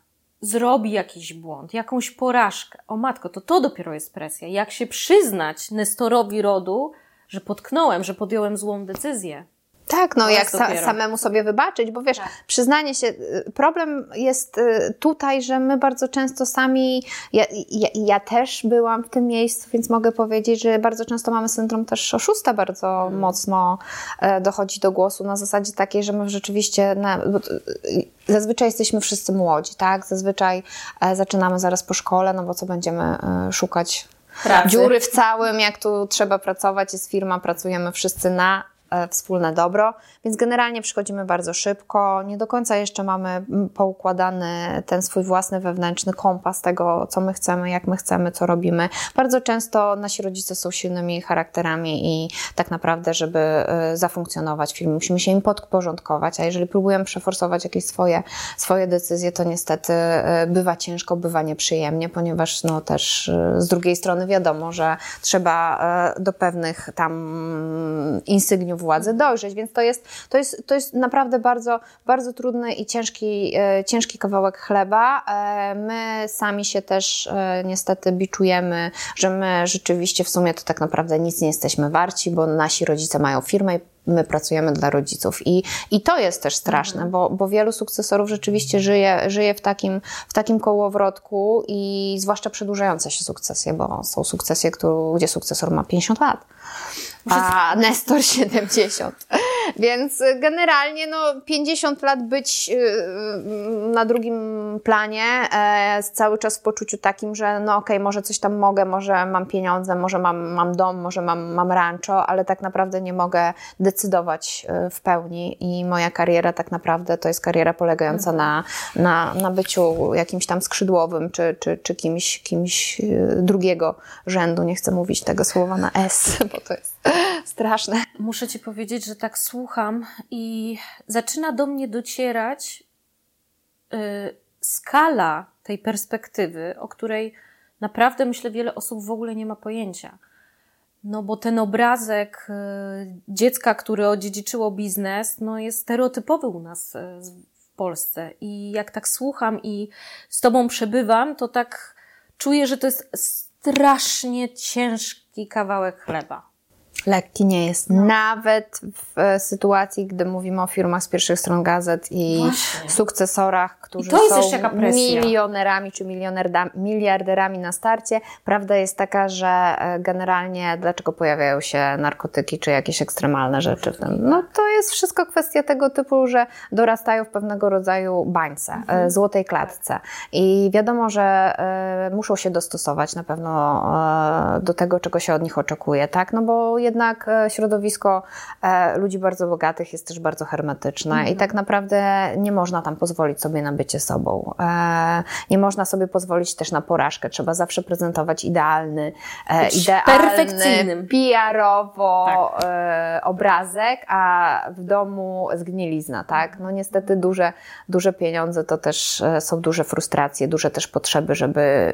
zrobi jakiś błąd, jakąś porażkę. O matko, to to dopiero jest presja. Jak się przyznać Nestorowi rodu, że potknąłem, że podjąłem złą decyzję. Tak, no jak sa samemu sobie wybaczyć, bo wiesz, tak. przyznanie się, y, problem jest y, tutaj, że my bardzo często sami, ja, ja, ja, też byłam w tym miejscu, więc mogę powiedzieć, że bardzo często mamy syndrom też oszusta bardzo hmm. mocno e, dochodzi do głosu na zasadzie takiej, że my rzeczywiście, na, y, zazwyczaj jesteśmy wszyscy młodzi, tak, zazwyczaj e, zaczynamy zaraz po szkole, no bo co będziemy e, szukać Pracy. dziury w całym, jak tu trzeba pracować, jest firma, pracujemy wszyscy na wspólne dobro, więc generalnie przychodzimy bardzo szybko. Nie do końca jeszcze mamy poukładany ten swój własny wewnętrzny kompas tego, co my chcemy, jak my chcemy, co robimy. Bardzo często nasi rodzice są silnymi charakterami i tak naprawdę, żeby e, zafunkcjonować w firmie, musimy się im podporządkować, a jeżeli próbujemy przeforsować jakieś swoje, swoje decyzje, to niestety e, bywa ciężko, bywa nieprzyjemnie, ponieważ no też z drugiej strony wiadomo, że trzeba do pewnych tam insygniów władzy dojrzeć, więc to jest, to jest, to jest naprawdę bardzo, bardzo trudny i ciężki, e, ciężki kawałek chleba. E, my sami się też e, niestety biczujemy, że my rzeczywiście w sumie to tak naprawdę nic nie jesteśmy warci, bo nasi rodzice mają firmę i my pracujemy dla rodziców. I, i to jest też straszne, mhm. bo, bo wielu sukcesorów rzeczywiście żyje, żyje w, takim, w takim kołowrotku i zwłaszcza przedłużające się sukcesje, bo są sukcesje, gdzie sukcesor ma 50 lat a Nestor 70. Więc generalnie no 50 lat być y, y, na drugim planie, e, cały czas w poczuciu takim, że no okej, okay, może coś tam mogę, może mam pieniądze, może mam, mam dom, może mam, mam rancho, ale tak naprawdę nie mogę decydować y, w pełni i moja kariera tak naprawdę to jest kariera polegająca na, na, na byciu jakimś tam skrzydłowym, czy, czy, czy kimś, kimś drugiego rzędu. Nie chcę mówić tego słowa na S, bo to jest straszne. Muszę Ci powiedzieć, że tak słucham i zaczyna do mnie docierać yy, skala tej perspektywy, o której naprawdę myślę wiele osób w ogóle nie ma pojęcia. No bo ten obrazek y, dziecka, które odziedziczyło biznes, no jest stereotypowy u nas y, w Polsce. I jak tak słucham i z Tobą przebywam, to tak czuję, że to jest strasznie ciężki kawałek chleba. Lekki nie jest. No. Nawet w e, sytuacji, gdy mówimy o firmach z pierwszych stron gazet i Właśnie. sukcesorach, którzy są milionerami czy miliarderami na starcie, prawda jest taka, że e, generalnie dlaczego pojawiają się narkotyki czy jakieś ekstremalne rzeczy w tym? No to jest wszystko kwestia tego typu, że dorastają w pewnego rodzaju bańce, e, mhm. złotej klatce. I wiadomo, że muszą się dostosować na pewno do tego, czego się od nich oczekuje, tak? No bo jednak e, środowisko e, ludzi bardzo bogatych jest też bardzo hermetyczne mhm. i tak naprawdę nie można tam pozwolić sobie na bycie sobą. E, nie można sobie pozwolić też na porażkę. Trzeba zawsze prezentować idealny, idealny, PR-owo tak. obrazek, a w domu zgnilizna, tak? No niestety duże, duże pieniądze to też są duże frustracje, duże też potrzeby, żeby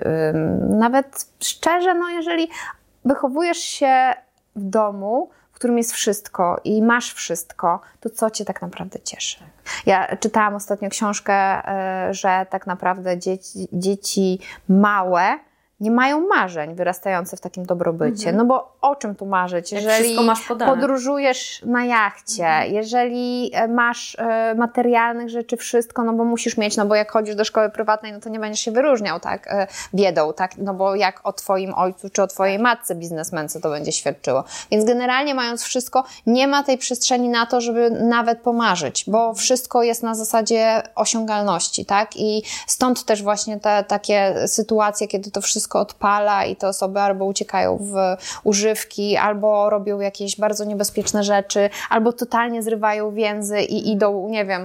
nawet szczerze, no jeżeli wychowujesz się w domu, w którym jest wszystko i masz wszystko, to co cię tak naprawdę cieszy? Ja czytałam ostatnio książkę, e, że tak naprawdę dzieci, dzieci małe nie mają marzeń wyrastające w takim dobrobycie. Mhm. No bo o czym tu marzyć? Jeżeli podróżujesz na jachcie, mhm. jeżeli e, masz e, materialnych rzeczy wszystko, no bo musisz mieć, no bo jak chodzisz do szkoły prywatnej, no to nie będziesz się wyróżniał, tak, e, biedą, tak, no bo jak o twoim ojcu czy o twojej matce biznesmence to będzie świadczyło. Więc generalnie mając wszystko, nie ma tej przestrzeni na to, żeby nawet pomarzyć, bo wszystko jest na zasadzie osiągalności, tak, i stąd też właśnie te takie sytuacje, kiedy to wszystko wszystko odpala i te osoby albo uciekają w używki, albo robią jakieś bardzo niebezpieczne rzeczy, albo totalnie zrywają więzy i idą, nie wiem,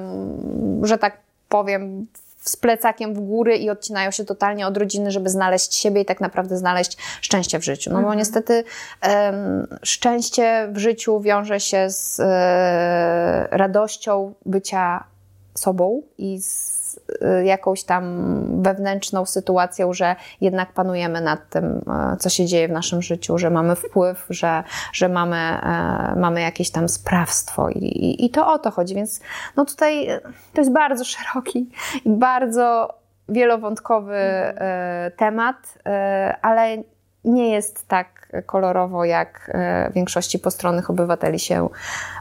że tak powiem, z plecakiem w góry i odcinają się totalnie od rodziny, żeby znaleźć siebie i tak naprawdę znaleźć szczęście w życiu. No bo niestety um, szczęście w życiu wiąże się z e, radością bycia sobą i z jakąś tam wewnętrzną sytuacją, że jednak panujemy nad tym, e, co się dzieje w naszym życiu, że mamy wpływ, że, że mamy, e, mamy jakieś tam sprawstwo i, i, i to o to chodzi. Więc no tutaj e, to jest bardzo szeroki i bardzo wielowątkowy temat, ale nie jest tak kolorowo, jak e, większości postronnych obywateli się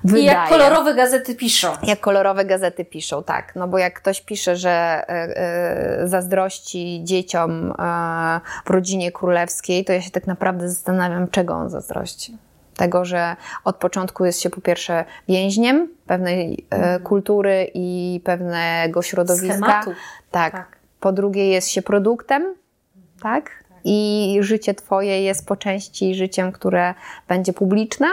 wydaje. I jak kolorowe gazety piszą. Jak kolorowe gazety piszą, tak. No bo jak ktoś pisze, że e, e, zazdrości dzieciom w rodzinie królewskiej, to ja się tak naprawdę zastanawiam, czego on zazdrości tego, że od początku jest się po pierwsze więźniem pewnej mhm. kultury i pewnego środowiska. Schematu. Tak. tak. Po drugie jest się produktem, tak? I życie Twoje jest po części życiem, które będzie publiczne,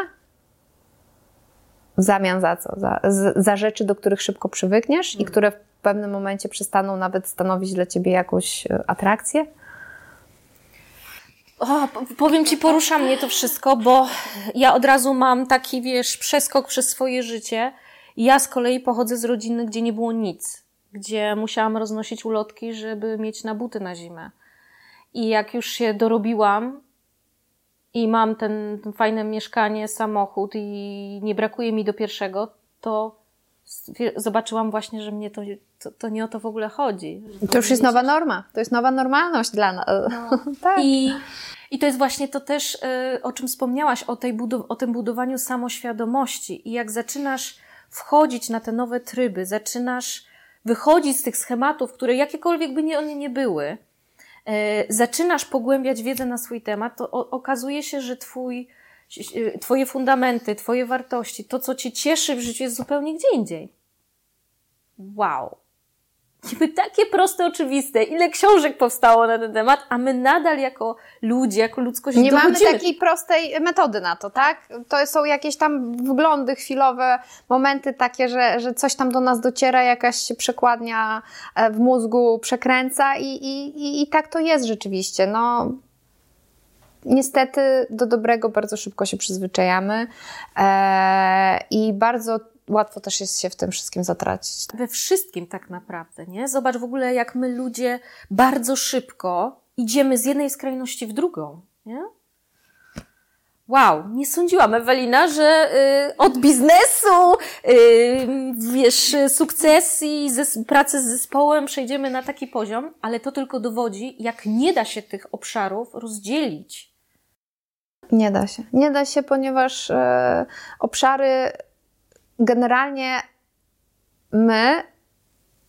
w zamian za co? Za, za rzeczy, do których szybko przywykniesz i które w pewnym momencie przestaną nawet stanowić dla Ciebie jakąś e, atrakcję? O, powiem Ci, porusza mnie to wszystko, bo ja od razu mam taki, wiesz, przeskok przez swoje życie. Ja z kolei pochodzę z rodziny, gdzie nie było nic, gdzie musiałam roznosić ulotki, żeby mieć na buty na zimę. I jak już się dorobiłam i mam ten, ten fajne mieszkanie, samochód i nie brakuje mi do pierwszego, to zobaczyłam właśnie, że mnie to, to, to nie o to w ogóle chodzi. To już jest nowa norma. To jest nowa normalność dla nas. No. tak. I, I to jest właśnie to też, y, o czym wspomniałaś, o, tej o tym budowaniu samoświadomości. I jak zaczynasz wchodzić na te nowe tryby, zaczynasz wychodzić z tych schematów, które jakiekolwiek by nie, one nie były, zaczynasz pogłębiać wiedzę na swój temat, to okazuje się, że twój, e, twoje fundamenty, twoje wartości, to co cię cieszy w życiu jest zupełnie gdzie indziej. Wow. Niby takie proste, oczywiste. Ile książek powstało na ten temat, a my nadal jako ludzie, jako ludzkość Nie dochodzimy. mamy takiej prostej metody na to, tak? To są jakieś tam wglądy chwilowe, momenty takie, że, że coś tam do nas dociera, jakaś przekładnia e, w mózgu przekręca i, i, i, i tak to jest rzeczywiście. No, niestety do dobrego bardzo szybko się przyzwyczajamy e, i bardzo łatwo też jest się w tym wszystkim zatracić. We wszystkim tak naprawdę, nie? Zobacz w ogóle, jak my ludzie bardzo szybko idziemy z jednej skrajności w drugą, nie? Wow, nie sądziłam, Ewelina, że y, od biznesu, y, wiesz, sukcesji, pracy z zespołem przejdziemy na taki poziom, ale to tylko dowodzi, jak nie da się tych obszarów rozdzielić. Nie da się. Nie da się, ponieważ y, obszary generalnie my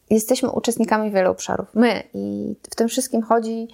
jesteśmy uczestnikami wielu obszarów. My i w tym wszystkim chodzi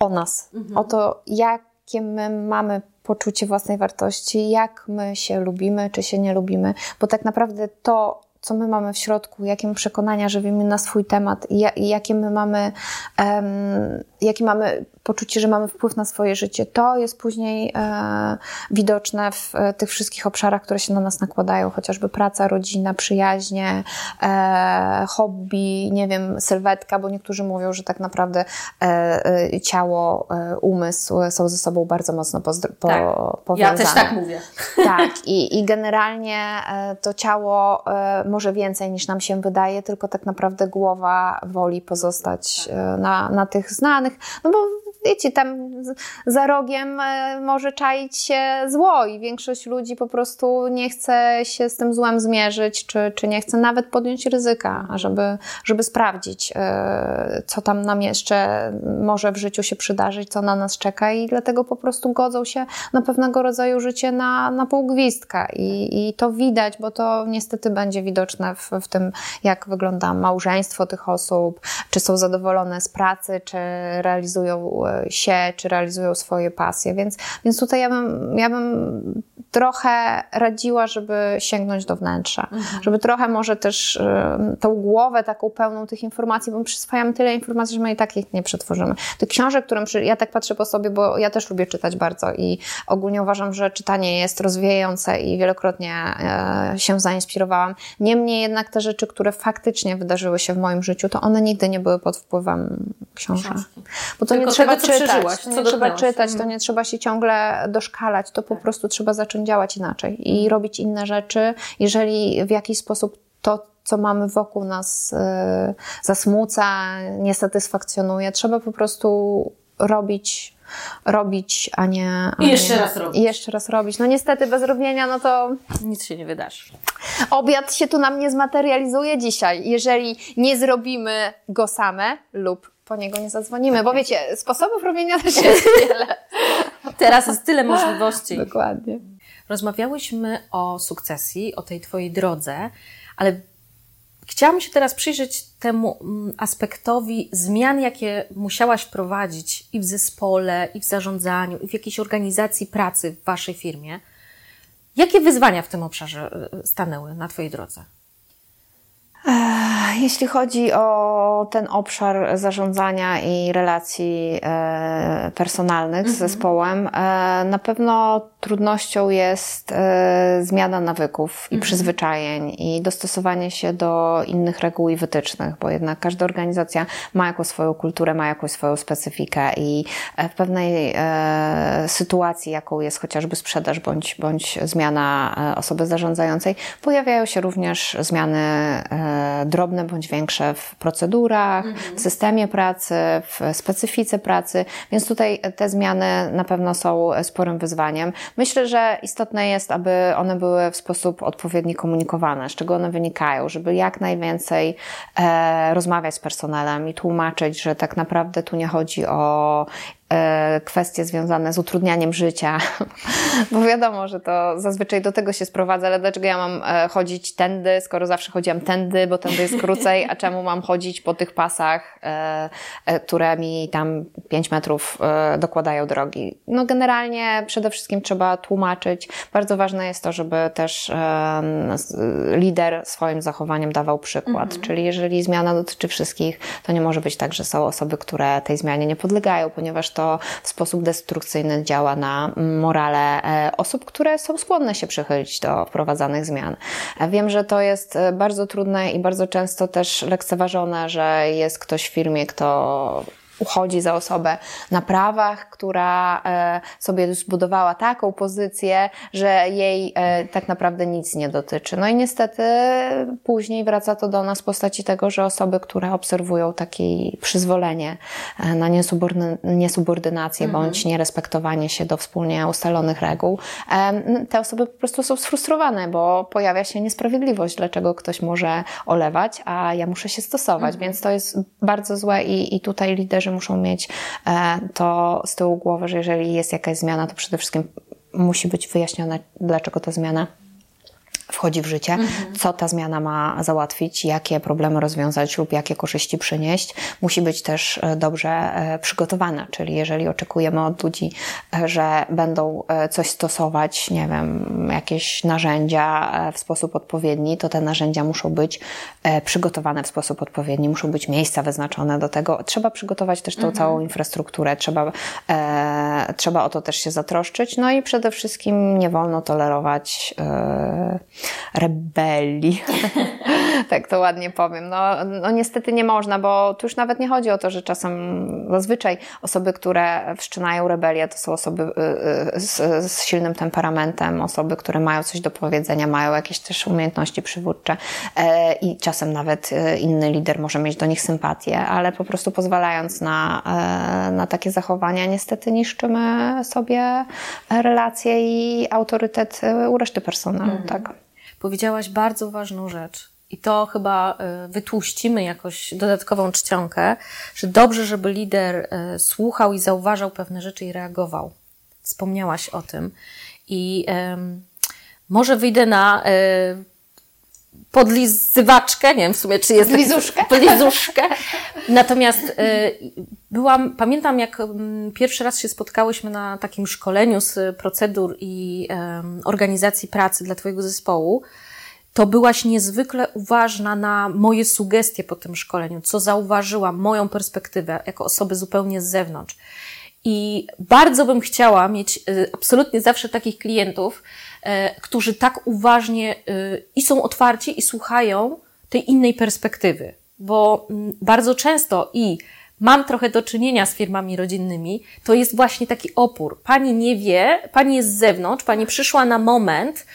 o nas, mhm. o to, jakie my mamy poczucie własnej wartości, jak my się lubimy, czy się nie lubimy, bo tak naprawdę to, co my mamy w środku, jakie my przekonania żywimy na swój temat i jakie my mamy, um, jakie mamy poczucie, że mamy wpływ na swoje życie, to jest później e, widoczne w e, tych wszystkich obszarach, które się na nas nakładają, chociażby praca, rodzina, przyjaźnie, e, hobby, nie wiem, sylwetka, bo niektórzy mówią, że tak naprawdę e, e ciało, e, umysł są ze sobą bardzo mocno pozdro- po, tak. powiązane. Ja też tak mówię. Tak, i, i generalnie to ciało może więcej niż nam się wydaje, tylko tak naprawdę głowa woli pozostać na, na tych znanych, no bo wiecie, tam za rogiem e, może czaić się zło i większość ludzi po prostu nie chce się z tym złem zmierzyć, czy, czy nie chce nawet podjąć ryzyka, żeby, żeby sprawdzić, e, co tam nam jeszcze może w życiu się przydarzyć, co na nas czeka i dlatego po prostu godzą się na pewnego rodzaju życie na, na półgwistka i, i to widać, bo to niestety będzie widoczne w, w tym, jak wygląda małżeństwo tych osób, czy są zadowolone z pracy, czy realizują się, czy realizują swoje pasje. Więc, więc tutaj ja bym, ja bym trochę radziła, żeby sięgnąć do wnętrza. Żeby trochę może też y, tą głowę taką pełną tych informacji, bo przyswajamy tyle informacji, że my i tak ich nie przetworzymy. Tych książek, którym ja tak patrzę po sobie, bo ja też lubię czytać bardzo i ogólnie uważam, że czytanie jest rozwijające i wielokrotnie e, się zainspirowałam. Niemniej jednak te rzeczy, które faktycznie wydarzyły się w moim życiu, to one nigdy nie były pod wpływem książek. Bo to Tylko nie trzeba tego, czytać, to nie trzeba czytać, to Mhm. nie trzeba się ciągle doszkalać, to po prostu trzeba zacząć działać inaczej i robić inne rzeczy. Jeżeli w jakiś sposób to, co mamy wokół nas, yy, zasmuca, nie satysfakcjonuje, trzeba po prostu robić, robić, a nie. A I jeszcze nie, raz robić. I jeszcze raz robić. No niestety bez robienia, no to Nic się nie wydarzy. obiad się tu nam nie zmaterializuje dzisiaj, jeżeli nie zrobimy go same lub po niego nie zadzwonimy, bo wiecie, sposobów robienia też jest wiele. Teraz jest tyle możliwości. Dokładnie. Rozmawiałyśmy o sukcesji, o tej Twojej drodze, ale chciałam się teraz przyjrzeć temu mm, aspektowi zmian, jakie musiałaś wprowadzić i w zespole, i w zarządzaniu, i w jakiejś organizacji pracy w Waszej firmie. Jakie wyzwania w tym obszarze y, stanęły na Twojej drodze? Jeśli chodzi o ten obszar zarządzania i relacji e, personalnych z zespołem, e, na pewno trudnością jest e, zmiana nawyków i przyzwyczajeń i dostosowanie się do innych reguł i wytycznych, bo jednak każda organizacja ma jakąś swoją kulturę, ma jakąś swoją specyfikę i w pewnej sytuacji, jaką jest chociażby sprzedaż bądź, bądź zmiana osoby zarządzającej, pojawiają się również zmiany e, drobne bądź większe w procedurach, w systemie pracy, w specyfice pracy, więc tutaj te zmiany na pewno są sporym wyzwaniem. Myślę, że istotne jest, aby one były w sposób odpowiedni komunikowane, z czego one wynikają, żeby jak najwięcej e, rozmawiać z personelem i tłumaczyć, że tak naprawdę tu nie chodzi o kwestie związane z utrudnianiem życia, bo wiadomo, że to zazwyczaj do tego się sprowadza, ale dlaczego ja mam e, chodzić tędy, skoro zawsze chodziłam tędy, bo tędy jest krócej, a czemu mam chodzić po tych pasach, e, e, które mi tam 5 metrów e, dokładają drogi. No generalnie przede wszystkim trzeba tłumaczyć. Bardzo ważne jest to, żeby też e, lider swoim zachowaniem dawał przykład, czyli jeżeli zmiana dotyczy wszystkich, to nie może być tak, że są osoby, które tej zmianie nie podlegają, ponieważ to w sposób destrukcyjny działa na morale e, osób, które są skłonne się przychylić do wprowadzanych zmian. E, Wiem, że to jest e, bardzo trudne i bardzo często też lekceważone, że jest ktoś w firmie, kto uchodzi za osobę na prawach, która e, sobie zbudowała taką pozycję, że jej e, tak naprawdę nic nie dotyczy. No i niestety później wraca to do nas w postaci tego, że osoby, które obserwują takie przyzwolenie e, na niesubordy- niesubordynację bądź nierespektowanie się do wspólnie ustalonych reguł, te osoby po prostu są sfrustrowane, bo pojawia się niesprawiedliwość, dlaczego ktoś może olewać, a ja muszę się stosować, więc to jest bardzo złe i, i tutaj liderzy muszą mieć e, to z tyłu głowy, że jeżeli jest jakaś zmiana, to przede wszystkim musi być wyjaśnione, dlaczego ta zmiana wchodzi w życie, co ta zmiana ma załatwić, jakie problemy rozwiązać lub jakie korzyści przynieść, musi być też e, dobrze e, przygotowana. Czyli jeżeli oczekujemy od ludzi, e, że będą coś stosować, nie wiem, jakieś narzędzia w sposób odpowiedni, to te narzędzia muszą być przygotowane w sposób odpowiedni, muszą być miejsca wyznaczone do tego. Trzeba przygotować też tą całą infrastrukturę, trzeba, e, trzeba o to też się zatroszczyć. No i przede wszystkim nie wolno tolerować e, rebelii. tak to ładnie powiem. No, no niestety nie można, bo tu już nawet nie chodzi o to, że czasem zazwyczaj osoby, które wszczynają rebelię, to są osoby y, y, z, z silnym temperamentem, osoby, które mają coś do powiedzenia, mają jakieś też umiejętności przywódcze e, i czasem nawet e, inny lider może mieć do nich sympatię, ale po prostu pozwalając na, e, na takie zachowania, niestety niszczymy sobie relacje i autorytet u reszty personelu. Tak. Powiedziałaś bardzo ważną rzecz. I to chyba y, wytłuścimy jakoś dodatkową czcionkę, że dobrze, żeby lider y, słuchał i zauważał pewne rzeczy i reagował. Wspomniałaś o tym. I em, może wyjdę na y, podlizywaczkę, nie wiem w sumie, czy jest... Podlizuszkę? Podlizuszkę. Natomiast y, byłam, pamiętam jak mm, pierwszy raz się spotkałyśmy na takim szkoleniu z procedur i organizacji pracy dla Twojego zespołu, to byłaś niezwykle uważna na moje sugestie po tym szkoleniu, co zauważyłam, moją perspektywę jako osoby zupełnie z zewnątrz. I bardzo bym chciała mieć y, absolutnie zawsze takich klientów, y, którzy tak uważnie y, i są otwarci i słuchają tej innej perspektywy. Bo mm, bardzo często i mam trochę do czynienia z firmami rodzinnymi, to jest właśnie taki opór. Pani nie wie, pani jest z zewnątrz, pani przyszła na moment,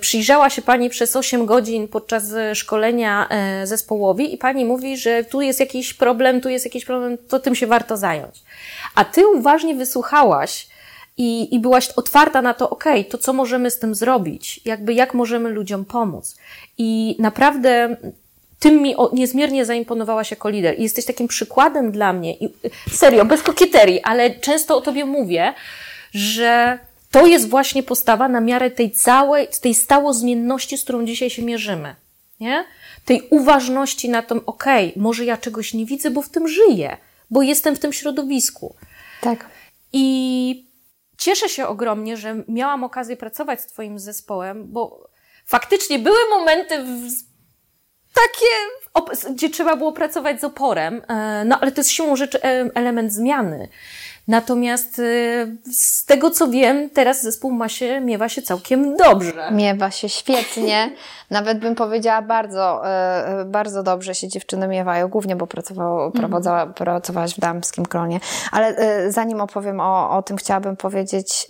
przyjrzała się pani przez 8 godzin podczas szkolenia zespołowi i pani mówi, że tu jest jakiś problem, tu jest jakiś problem, to tym się warto zająć. A ty uważnie wysłuchałaś i, i byłaś otwarta na to, okej, okay, to co możemy z tym zrobić? Jakby jak możemy ludziom pomóc? I naprawdę tym mi niezmiernie zaimponowałaś jako lider i jesteś takim przykładem dla mnie. I serio, bez kokieterii, ale często o tobie mówię, że to jest właśnie postawa na miarę tej całej, tej stałozmienności, z którą dzisiaj się mierzymy. Nie? Tej uważności na tym, okej, okay, może ja czegoś nie widzę, bo w tym żyję, bo jestem w tym środowisku. Tak. I cieszę się ogromnie, że miałam okazję pracować z Twoim zespołem, bo faktycznie były momenty w takie, gdzie trzeba było pracować z oporem, e, no ale to jest siłą rzeczy e, element zmiany. Natomiast e, z tego co wiem, teraz zespół ma się, miewa się całkiem dobrze. Miewa się świetnie. Nawet bym powiedziała bardzo, bardzo dobrze się dziewczyny miewają, głównie bo pracowało, mm. pracowałaś w damskim kronie. Ale zanim opowiem o, o tym, chciałabym powiedzieć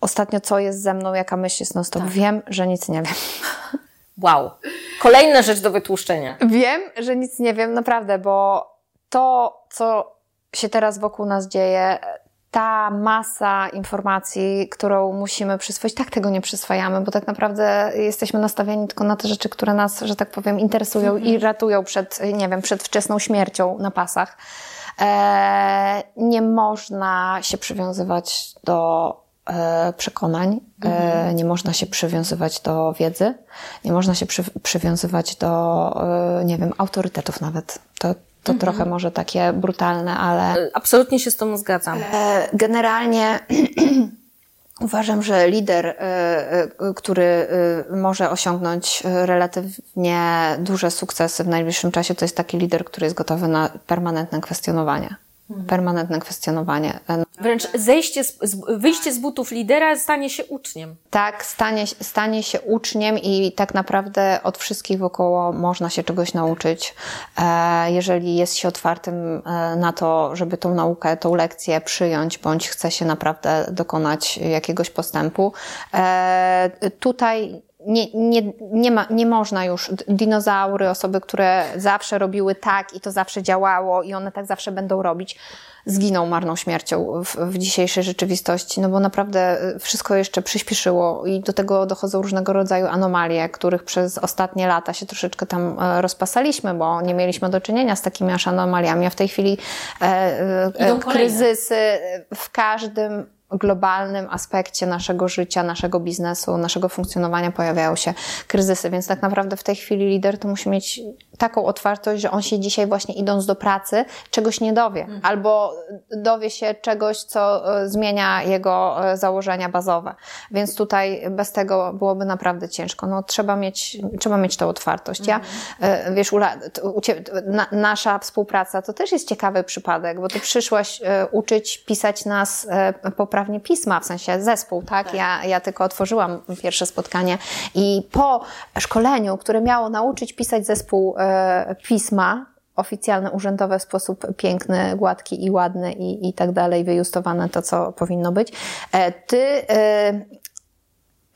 ostatnio, co jest ze mną, jaka myśl jest non stop. Tak. Wiem, że nic nie wiem. Wow. Kolejna rzecz do wytłuszczenia. Wiem, że nic nie wiem, naprawdę, bo to, co się teraz wokół nas dzieje, ta masa informacji, którą musimy przyswoić, tak tego nie przyswajamy, bo tak naprawdę jesteśmy nastawieni tylko na te rzeczy, które nas, że tak powiem, interesują mm -hmm. i mhm. ratują przed, nie wiem, przed wczesną śmiercią na pasach. Eee, nie można się przywiązywać do E, przekonań, e, mhm. nie można się przywiązywać do wiedzy, nie można się przy, przywiązywać do, e, nie wiem, autorytetów nawet. To, to mhm. trochę może takie brutalne, ale. Absolutnie się z Tobą zgadzam. Generalnie uważam, że lider, który może osiągnąć relatywnie duże sukcesy w najbliższym czasie, to jest taki lider, który jest gotowy na permanentne kwestionowanie. Mhm. Permanentne kwestionowanie. Wręcz zejście, z, wyjście z butów lidera stanie się uczniem. Tak, stanie, stanie się uczniem i tak naprawdę od wszystkich wokoło można się czegoś nauczyć. E, jeżeli jest się otwartym e, na to, żeby tą naukę, tą lekcję przyjąć, bądź chce się naprawdę dokonać jakiegoś postępu. E, tutaj nie, nie, nie, ma, nie można już. Dinozaury, osoby, które zawsze robiły tak i to zawsze działało i one tak zawsze będą robić, zginą marną śmiercią w, w dzisiejszej rzeczywistości, no bo naprawdę y, wszystko jeszcze przyspieszyło i do tego dochodzą różnego rodzaju anomalie, których przez ostatnie lata się troszeczkę tam e, rozpasaliśmy, bo nie mieliśmy do czynienia z takimi aż anomaliami, a w tej chwili e, e, kryzysy w każdym globalnym aspekcie naszego życia, naszego biznesu, naszego funkcjonowania pojawiają się kryzysy, więc tak naprawdę w tej chwili lider to musi mieć taką otwartość, że on się dzisiaj właśnie idąc do pracy czegoś nie dowie, mhm. albo dowie się czegoś, co e, zmienia jego e, założenia bazowe. Więc tutaj bez tego byłoby naprawdę ciężko. No, trzeba mieć, trzeba mieć tą otwartość. Ja, mhm. wiesz, Ula, na, nasza współpraca to też jest ciekawy przypadek, bo ty przyszłaś uczyć pisać nas poprawnie pisma, w sensie zespół, tak? tak. Ja, ja tylko otworzyłam pierwsze spotkanie i po szkoleniu, które miało nauczyć pisać zespół E, pisma oficjalne, urzędowe w sposób piękny, gładki i ładny i, i tak dalej, wyjustowane to, co powinno być. E, ty e,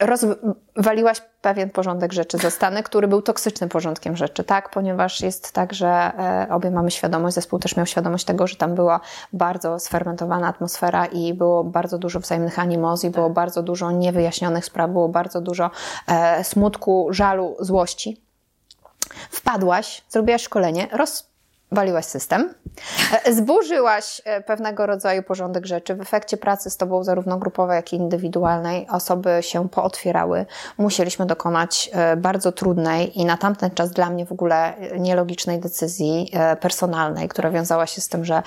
rozwaliłaś pewien porządek rzeczy zastany, który był toksycznym porządkiem rzeczy, tak? Ponieważ jest tak, że obie mamy świadomość, zespół też miał świadomość tego, że tam była bardzo sfermentowana atmosfera i było bardzo dużo wzajemnych animozji, było bardzo dużo niewyjaśnionych spraw, było bardzo dużo smutku, żalu, złości wpadłaś, zrobiłaś szkolenie, roz, waliłaś system, e, zburzyłaś e, pewnego rodzaju porządek rzeczy. W efekcie pracy z tobą, zarówno grupowej, jak i indywidualnej, osoby się pootwierały. Musieliśmy dokonać e, bardzo trudnej i na tamten czas dla mnie w ogóle nielogicznej decyzji personalnej, która wiązała się z tym, że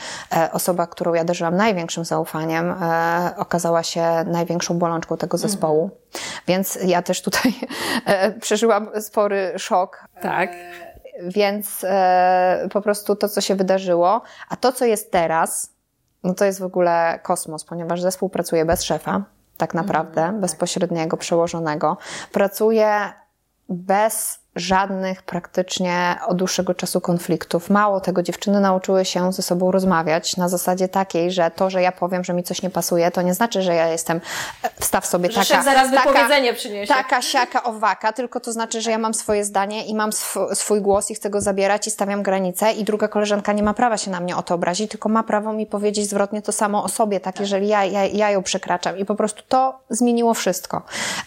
osoba, którą ja darzyłam największym zaufaniem, okazała się największą bolączką tego zespołu. Mhm. Więc ja też tutaj przeżyłam spory szok. Tak więc e, po prostu to, co się wydarzyło, a to, co jest teraz, no to jest w ogóle kosmos, ponieważ zespół pracuje bez szefa, tak naprawdę, mm, bezpośredniego, przełożonego. Pracuje bez żadnych praktycznie od dłuższego czasu konfliktów. Mało tego, dziewczyny nauczyły się ze sobą rozmawiać na zasadzie takiej, że to, że ja powiem, że mi coś nie pasuje, to nie znaczy, że ja jestem, e, wstaw sobie że taka, zaraz wypowiedzenie przyniesie. taka, siaka, owaka, tylko to znaczy, że ja mam swoje zdanie i mam sw swój głos i chcę go zabierać i stawiam granice i druga koleżanka nie ma prawa się na mnie o to obrazić, tylko ma prawo mi powiedzieć zwrotnie to samo o sobie, tak, jeżeli ja, ja, ja ją przekraczam i po prostu to zmieniło wszystko.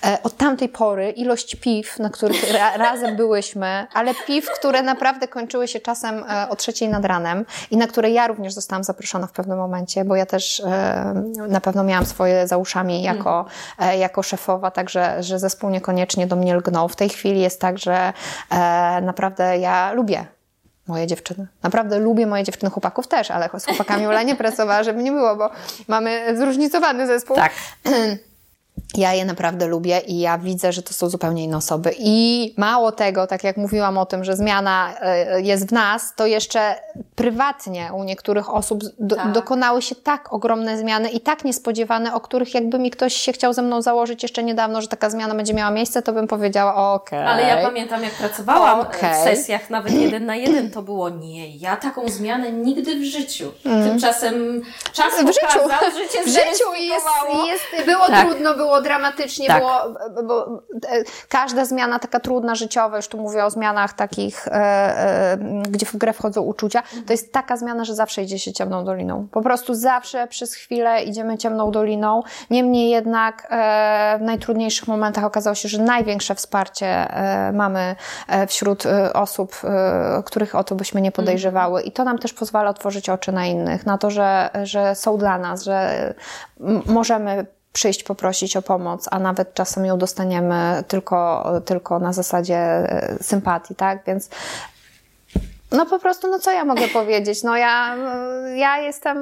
E, od tamtej pory ilość piw, na których ra razem byłyśmy, ale piw, które naprawdę kończyły się czasem e, o trzeciej nad ranem i na które ja również zostałam zaproszona w pewnym momencie, bo ja też e, na pewno miałam swoje za uszami jako, e, jako szefowa, także że zespół niekoniecznie do mnie lgnął. W tej chwili jest tak, że naprawdę ja lubię moje dziewczyny. Naprawdę lubię moje dziewczyny, chłopaków też, ale z chłopakami Ula nie pracowała, żeby nie było, bo mamy zróżnicowany zespół. Tak. Ja je naprawdę lubię i ja widzę, że to są zupełnie inne osoby. I mało tego, tak jak mówiłam o tym, że zmiana e, jest w nas, to jeszcze prywatnie u niektórych osób do, tak. dokonały się tak ogromne zmiany i tak niespodziewane, o których jakby mi ktoś się chciał ze mną założyć jeszcze niedawno, że taka zmiana będzie miała miejsce, to bym powiedziała okej. Okay. Ale ja pamiętam, jak pracowałam okay. w sesjach nawet jeden na jeden, to było nie, ja taką zmianę nigdy w życiu. Mm. Tymczasem czas w pokazał, życiu. życie w życiu jest, jest, było tak. trudno, było dramatycznie, tak. było, bo e, każda zmiana taka trudna życiowa, już tu mówię o zmianach takich, e, e, gdzie w grę wchodzą uczucia, to jest taka zmiana, że zawsze idzie się ciemną doliną. Po prostu zawsze przez chwilę idziemy ciemną doliną. Niemniej jednak w najtrudniejszych momentach okazało się, że największe wsparcie mamy wśród osób, których o to byśmy nie podejrzewały. I to nam też pozwala otworzyć oczy na innych, na to, że, że są dla nas, że możemy przyjść poprosić o pomoc, a nawet czasem ją dostaniemy tylko, tylko na zasadzie e, sympatii, tak? Więc no po prostu, no co ja mogę powiedzieć? No ja, ja jestem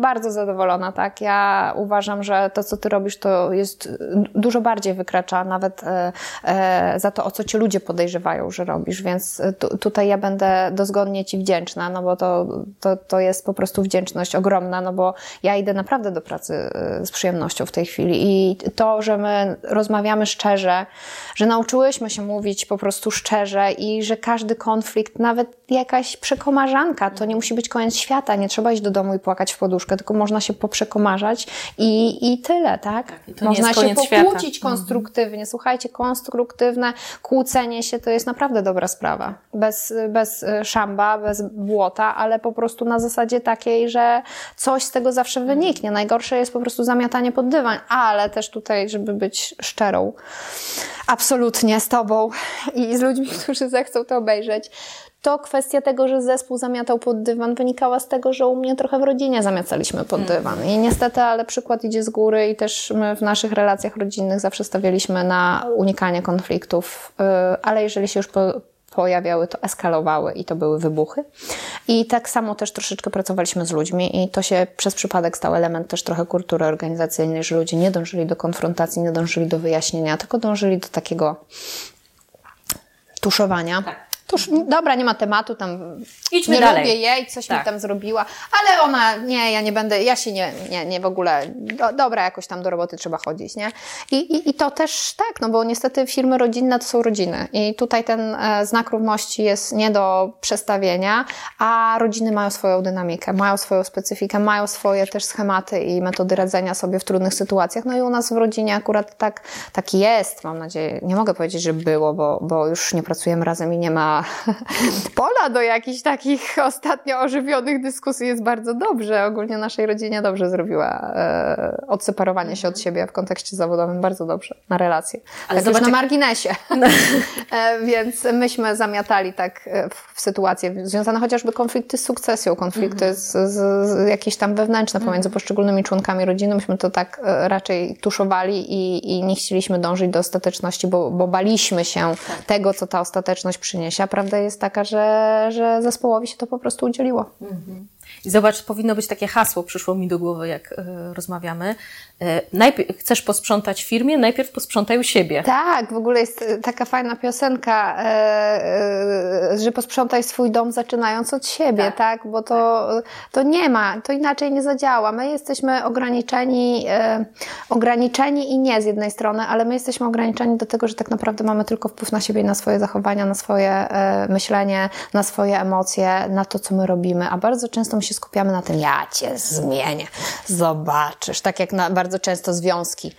bardzo zadowolona, tak? Ja uważam, że to, co ty robisz, to jest dużo bardziej wykracza nawet e, e, za to, o co ci ludzie podejrzewają, że robisz, więc tu, tutaj ja będę dozgodnie ci wdzięczna, no bo to, to, to jest po prostu wdzięczność ogromna, no bo ja idę naprawdę do pracy e, z przyjemnością w tej chwili i to, że my rozmawiamy szczerze, że nauczyłyśmy się mówić po prostu szczerze i że każdy konflikt, nawet jakaś przekomarzanka, to nie musi być koniec świata, nie trzeba iść do domu i płakać w poduszkę, tylko można się poprzekomarzać i, i tyle, tak? tak i można się pokłócić świata. konstruktywnie. Słuchajcie, konstruktywne kłócenie się to jest naprawdę dobra sprawa. Bez, bez y, szamba, bez błota, ale po prostu na zasadzie takiej, że coś z tego zawsze wyniknie. Najgorsze jest po prostu zamiatanie pod dywan, ale też tutaj, żeby być szczerą, absolutnie z Tobą i z ludźmi, którzy zechcą to obejrzeć, to kwestia tego, że zespół zamiatał pod dywan, wynikała z tego, że u mnie trochę w rodzinie zamiacaliśmy pod mm. dywan. I niestety, ale przykład idzie z góry i też my w naszych relacjach rodzinnych zawsze stawialiśmy na unikanie konfliktów, y, ale jeżeli się już po, pojawiały, to eskalowały i to były wybuchy. I tak samo też troszeczkę pracowaliśmy z ludźmi i to się przez przypadek stał element też trochę kultury organizacyjnej, że ludzie nie dążyli do konfrontacji, nie dążyli do wyjaśnienia, tylko dążyli do takiego tuszowania. Tak. Tuż, dobra, nie ma tematu, tam Idźmy nie dalej. lubię jej, coś tak. mi tam zrobiła, ale ona, nie, ja nie będę, ja się nie, nie, nie w ogóle, do, dobra, jakoś tam do roboty trzeba chodzić, nie? I, i, I to też tak, no bo niestety firmy rodzinne to są rodziny i tutaj ten e, znak równości jest nie do przestawienia, a rodziny mają swoją dynamikę, mają swoją specyfikę, mają swoje też schematy i metody radzenia sobie w trudnych sytuacjach, no i u nas w rodzinie akurat tak, tak jest, mam nadzieję, nie mogę powiedzieć, że było, bo, bo już nie pracujemy razem i nie ma pola do jakichś takich ostatnio ożywionych dyskusji, jest bardzo dobrze. Ogólnie naszej rodzinie dobrze zrobiła e, odseparowanie się od siebie w kontekście zawodowym, bardzo dobrze, na relacje. Ale tak zobacz, na marginesie. No. e, więc myśmy zamiatali tak e, w, w sytuacje związane chociażby konflikty z sukcesją, konflikty -hmm. z, z, z, jakieś tam wewnętrzne -hmm. pomiędzy poszczególnymi członkami rodziny. Myśmy to tak e, raczej tuszowali i, i nie chcieliśmy dążyć do ostateczności, bo, bo baliśmy się tak. tego, co ta ostateczność przyniesie. Prawda jest taka, że, że zespołowi się to po prostu udzieliło. Mhm. I zobacz, powinno być takie hasło, przyszło mi do głowy, jak y, rozmawiamy. Y, najpierw chcesz posprzątać firmie, najpierw posprzątaj u siebie. Tak, w ogóle jest taka fajna piosenka, że posprzątaj swój dom zaczynając od siebie, tak? tak? Bo to, to nie ma, to inaczej nie zadziała. My jesteśmy ograniczeni, ograniczeni i nie z jednej strony, ale my jesteśmy ograniczeni do tego, że tak naprawdę mamy tylko wpływ na siebie i na swoje zachowania, na swoje myślenie, na swoje emocje, na to, co my robimy, a bardzo często my się skupiamy na tym, ja cię zmienię, zobaczysz, tak jak na bardzo często związki.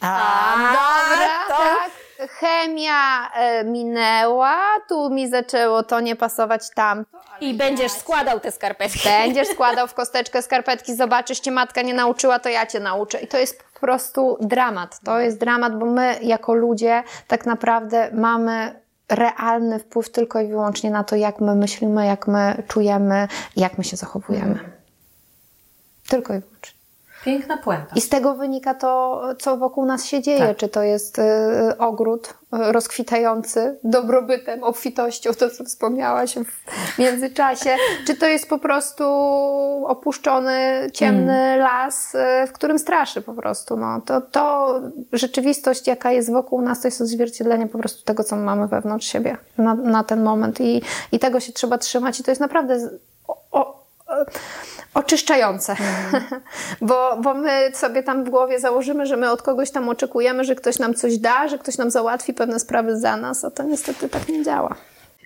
A, A dobra, to... tak. Chemia e, minęła, tu mi zaczęło to nie pasować tam. I będziesz składał te skarpetki. Będziesz składał w kosteczkę skarpetki, zobaczysz, cię matka nie nauczyła, to ja cię nauczę. I to jest po prostu dramat. To jest dramat, bo my jako ludzie tak naprawdę mamy realny wpływ tylko i wyłącznie na to, jak my myślimy, jak my czujemy, jak my się zachowujemy. Tylko i wyłącznie. Piękna puenta. I z tego wynika to, co wokół nas się dzieje. Tak. Czy to jest y, ogród y, rozkwitający dobrobytem, obfitością, to co wspomniałaś w międzyczasie, czy to jest po prostu opuszczony, ciemny mm. las, y, w którym straszy po prostu. No, to, to rzeczywistość, jaka jest wokół nas, to jest odzwierciedlenie po prostu tego, co mamy wewnątrz siebie na, na ten moment. I, I tego się trzeba trzymać i to jest naprawdę oczyszczające. Mhm. bo, bo my sobie tam w głowie założymy, że my od kogoś tam oczekujemy, że ktoś nam coś da, że ktoś nam załatwi pewne sprawy za nas, a to niestety tak nie działa.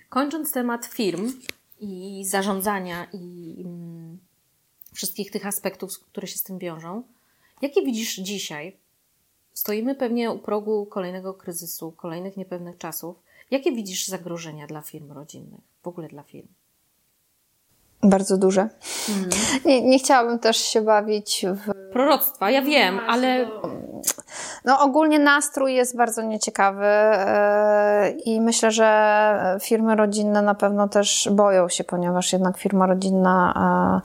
Kończąc temat firm i zarządzania i mm, wszystkich tych aspektów, które się z tym wiążą, jakie widzisz dzisiaj? Stoimy pewnie u progu kolejnego kryzysu, kolejnych niepewnych czasów. Jakie widzisz zagrożenia dla firm rodzinnych, w ogóle dla firm? Bardzo duże. Mhm. Nie, nie chciałabym też się bawić w. Proroctwa, ja wiem, ale. No, ogólnie nastrój jest bardzo nieciekawy e, i myślę, że firmy rodzinne na pewno też boją się, ponieważ jednak firma rodzinna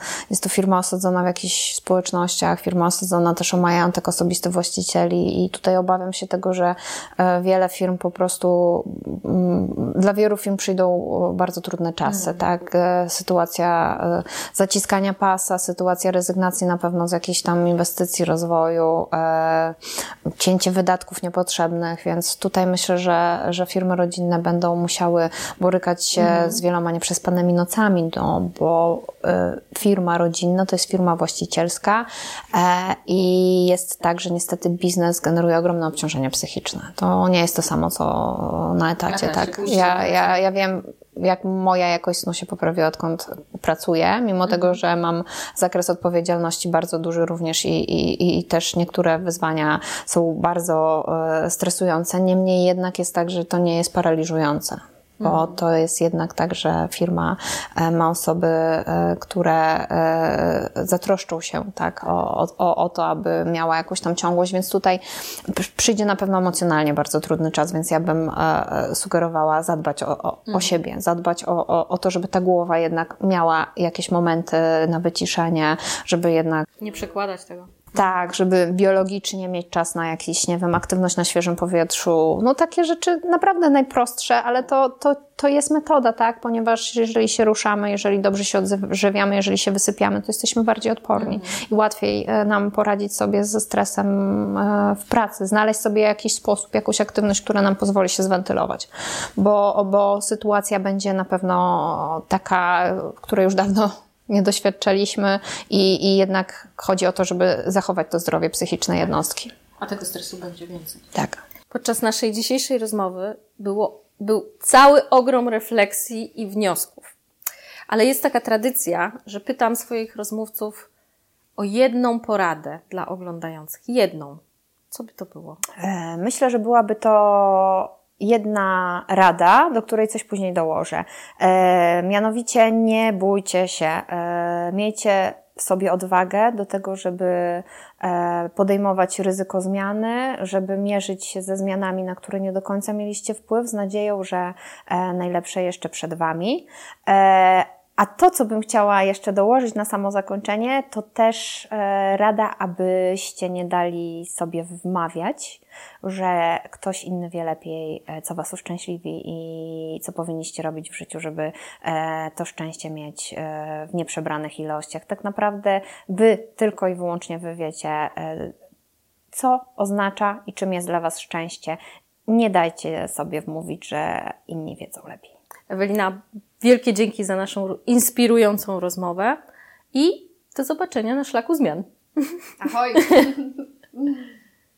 e, jest to firma osadzona w jakichś społecznościach, firma osadzona też o majątek osobisty właścicieli i tutaj obawiam się tego, że e, wiele firm po prostu, mm, dla wielu firm przyjdą bardzo trudne czasy, mhm. tak? Sytuacja E, zaciskania pasa, sytuacja rezygnacji na pewno z jakichś tam inwestycji, rozwoju, e, cięcie wydatków niepotrzebnych, więc tutaj myślę, że, że firmy rodzinne będą musiały borykać się mhm. z wieloma nieprzespanymi nocami, no, bo e, firma rodzinna to jest firma właścicielska i jest tak, że niestety biznes generuje ogromne obciążenie psychiczne. To nie jest to samo, co na etacie, ja tak? Ja, ja, ja wiem, jak moja jakość snu się poprawiła, odkąd pracuję, mimo mhm. tego, że mam zakres odpowiedzialności bardzo duży również i, i, i też niektóre wyzwania są bardzo e, stresujące. Niemniej jednak jest tak, że to nie jest paraliżujące bo mhm. to jest jednak tak, że firma e, ma osoby, e, które e, zatroszczą się tak, o, o, o to, aby miała jakąś tam ciągłość, więc tutaj przyjdzie na pewno emocjonalnie bardzo trudny czas, więc ja bym sugerowała zadbać o, o, mhm. o siebie, zadbać o, o, o to, żeby ta głowa jednak miała jakieś momenty na wyciszenie, żeby jednak... Nie przekładać tego. Tak, żeby biologicznie mieć czas na jakiś, nie wiem, aktywność na świeżym powietrzu. No takie rzeczy naprawdę najprostsze, ale to, to, to jest metoda, tak? Ponieważ jeżeli się ruszamy, jeżeli dobrze się odżywiamy, jeżeli się wysypiamy, to jesteśmy bardziej odporni i łatwiej e, nam poradzić sobie ze stresem e, w pracy, znaleźć sobie jakiś sposób, jakąś aktywność, która nam pozwoli się zwentylować. Bo, bo sytuacja będzie na pewno taka, której już dawno nie doświadczaliśmy i, i jednak chodzi o to, żeby zachować to zdrowie psychiczne jednostki. A tego stresu będzie więcej. Tak. Podczas naszej dzisiejszej rozmowy było, był cały ogrom refleksji i wniosków. Ale jest taka tradycja, że pytam swoich rozmówców o jedną poradę dla oglądających. Jedną. Co by to było? E, myślę, że byłaby to jedna rada, do której coś później dołożę. E, mianowicie nie bójcie się, e, miejcie sobie odwagę do tego, żeby e, podejmować ryzyko zmiany, żeby mierzyć się ze zmianami, na które nie do końca mieliście wpływ, z nadzieją, że e, najlepsze jeszcze przed Wami. A to, co bym chciała jeszcze dołożyć na samo zakończenie, to też e, rada, abyście nie dali sobie wmawiać, że ktoś inny wie lepiej, e, co Was uszczęśliwi i co powinniście robić w życiu, żeby e, to szczęście mieć w nieprzebranych ilościach. Tak naprawdę Wy tylko i wyłącznie Wy wiecie, co oznacza i czym jest dla Was szczęście. Nie dajcie sobie wmówić, że inni wiedzą lepiej. Ewelina, wielkie dzięki za naszą inspirującą rozmowę i do zobaczenia na szlaku zmian. Ahoj!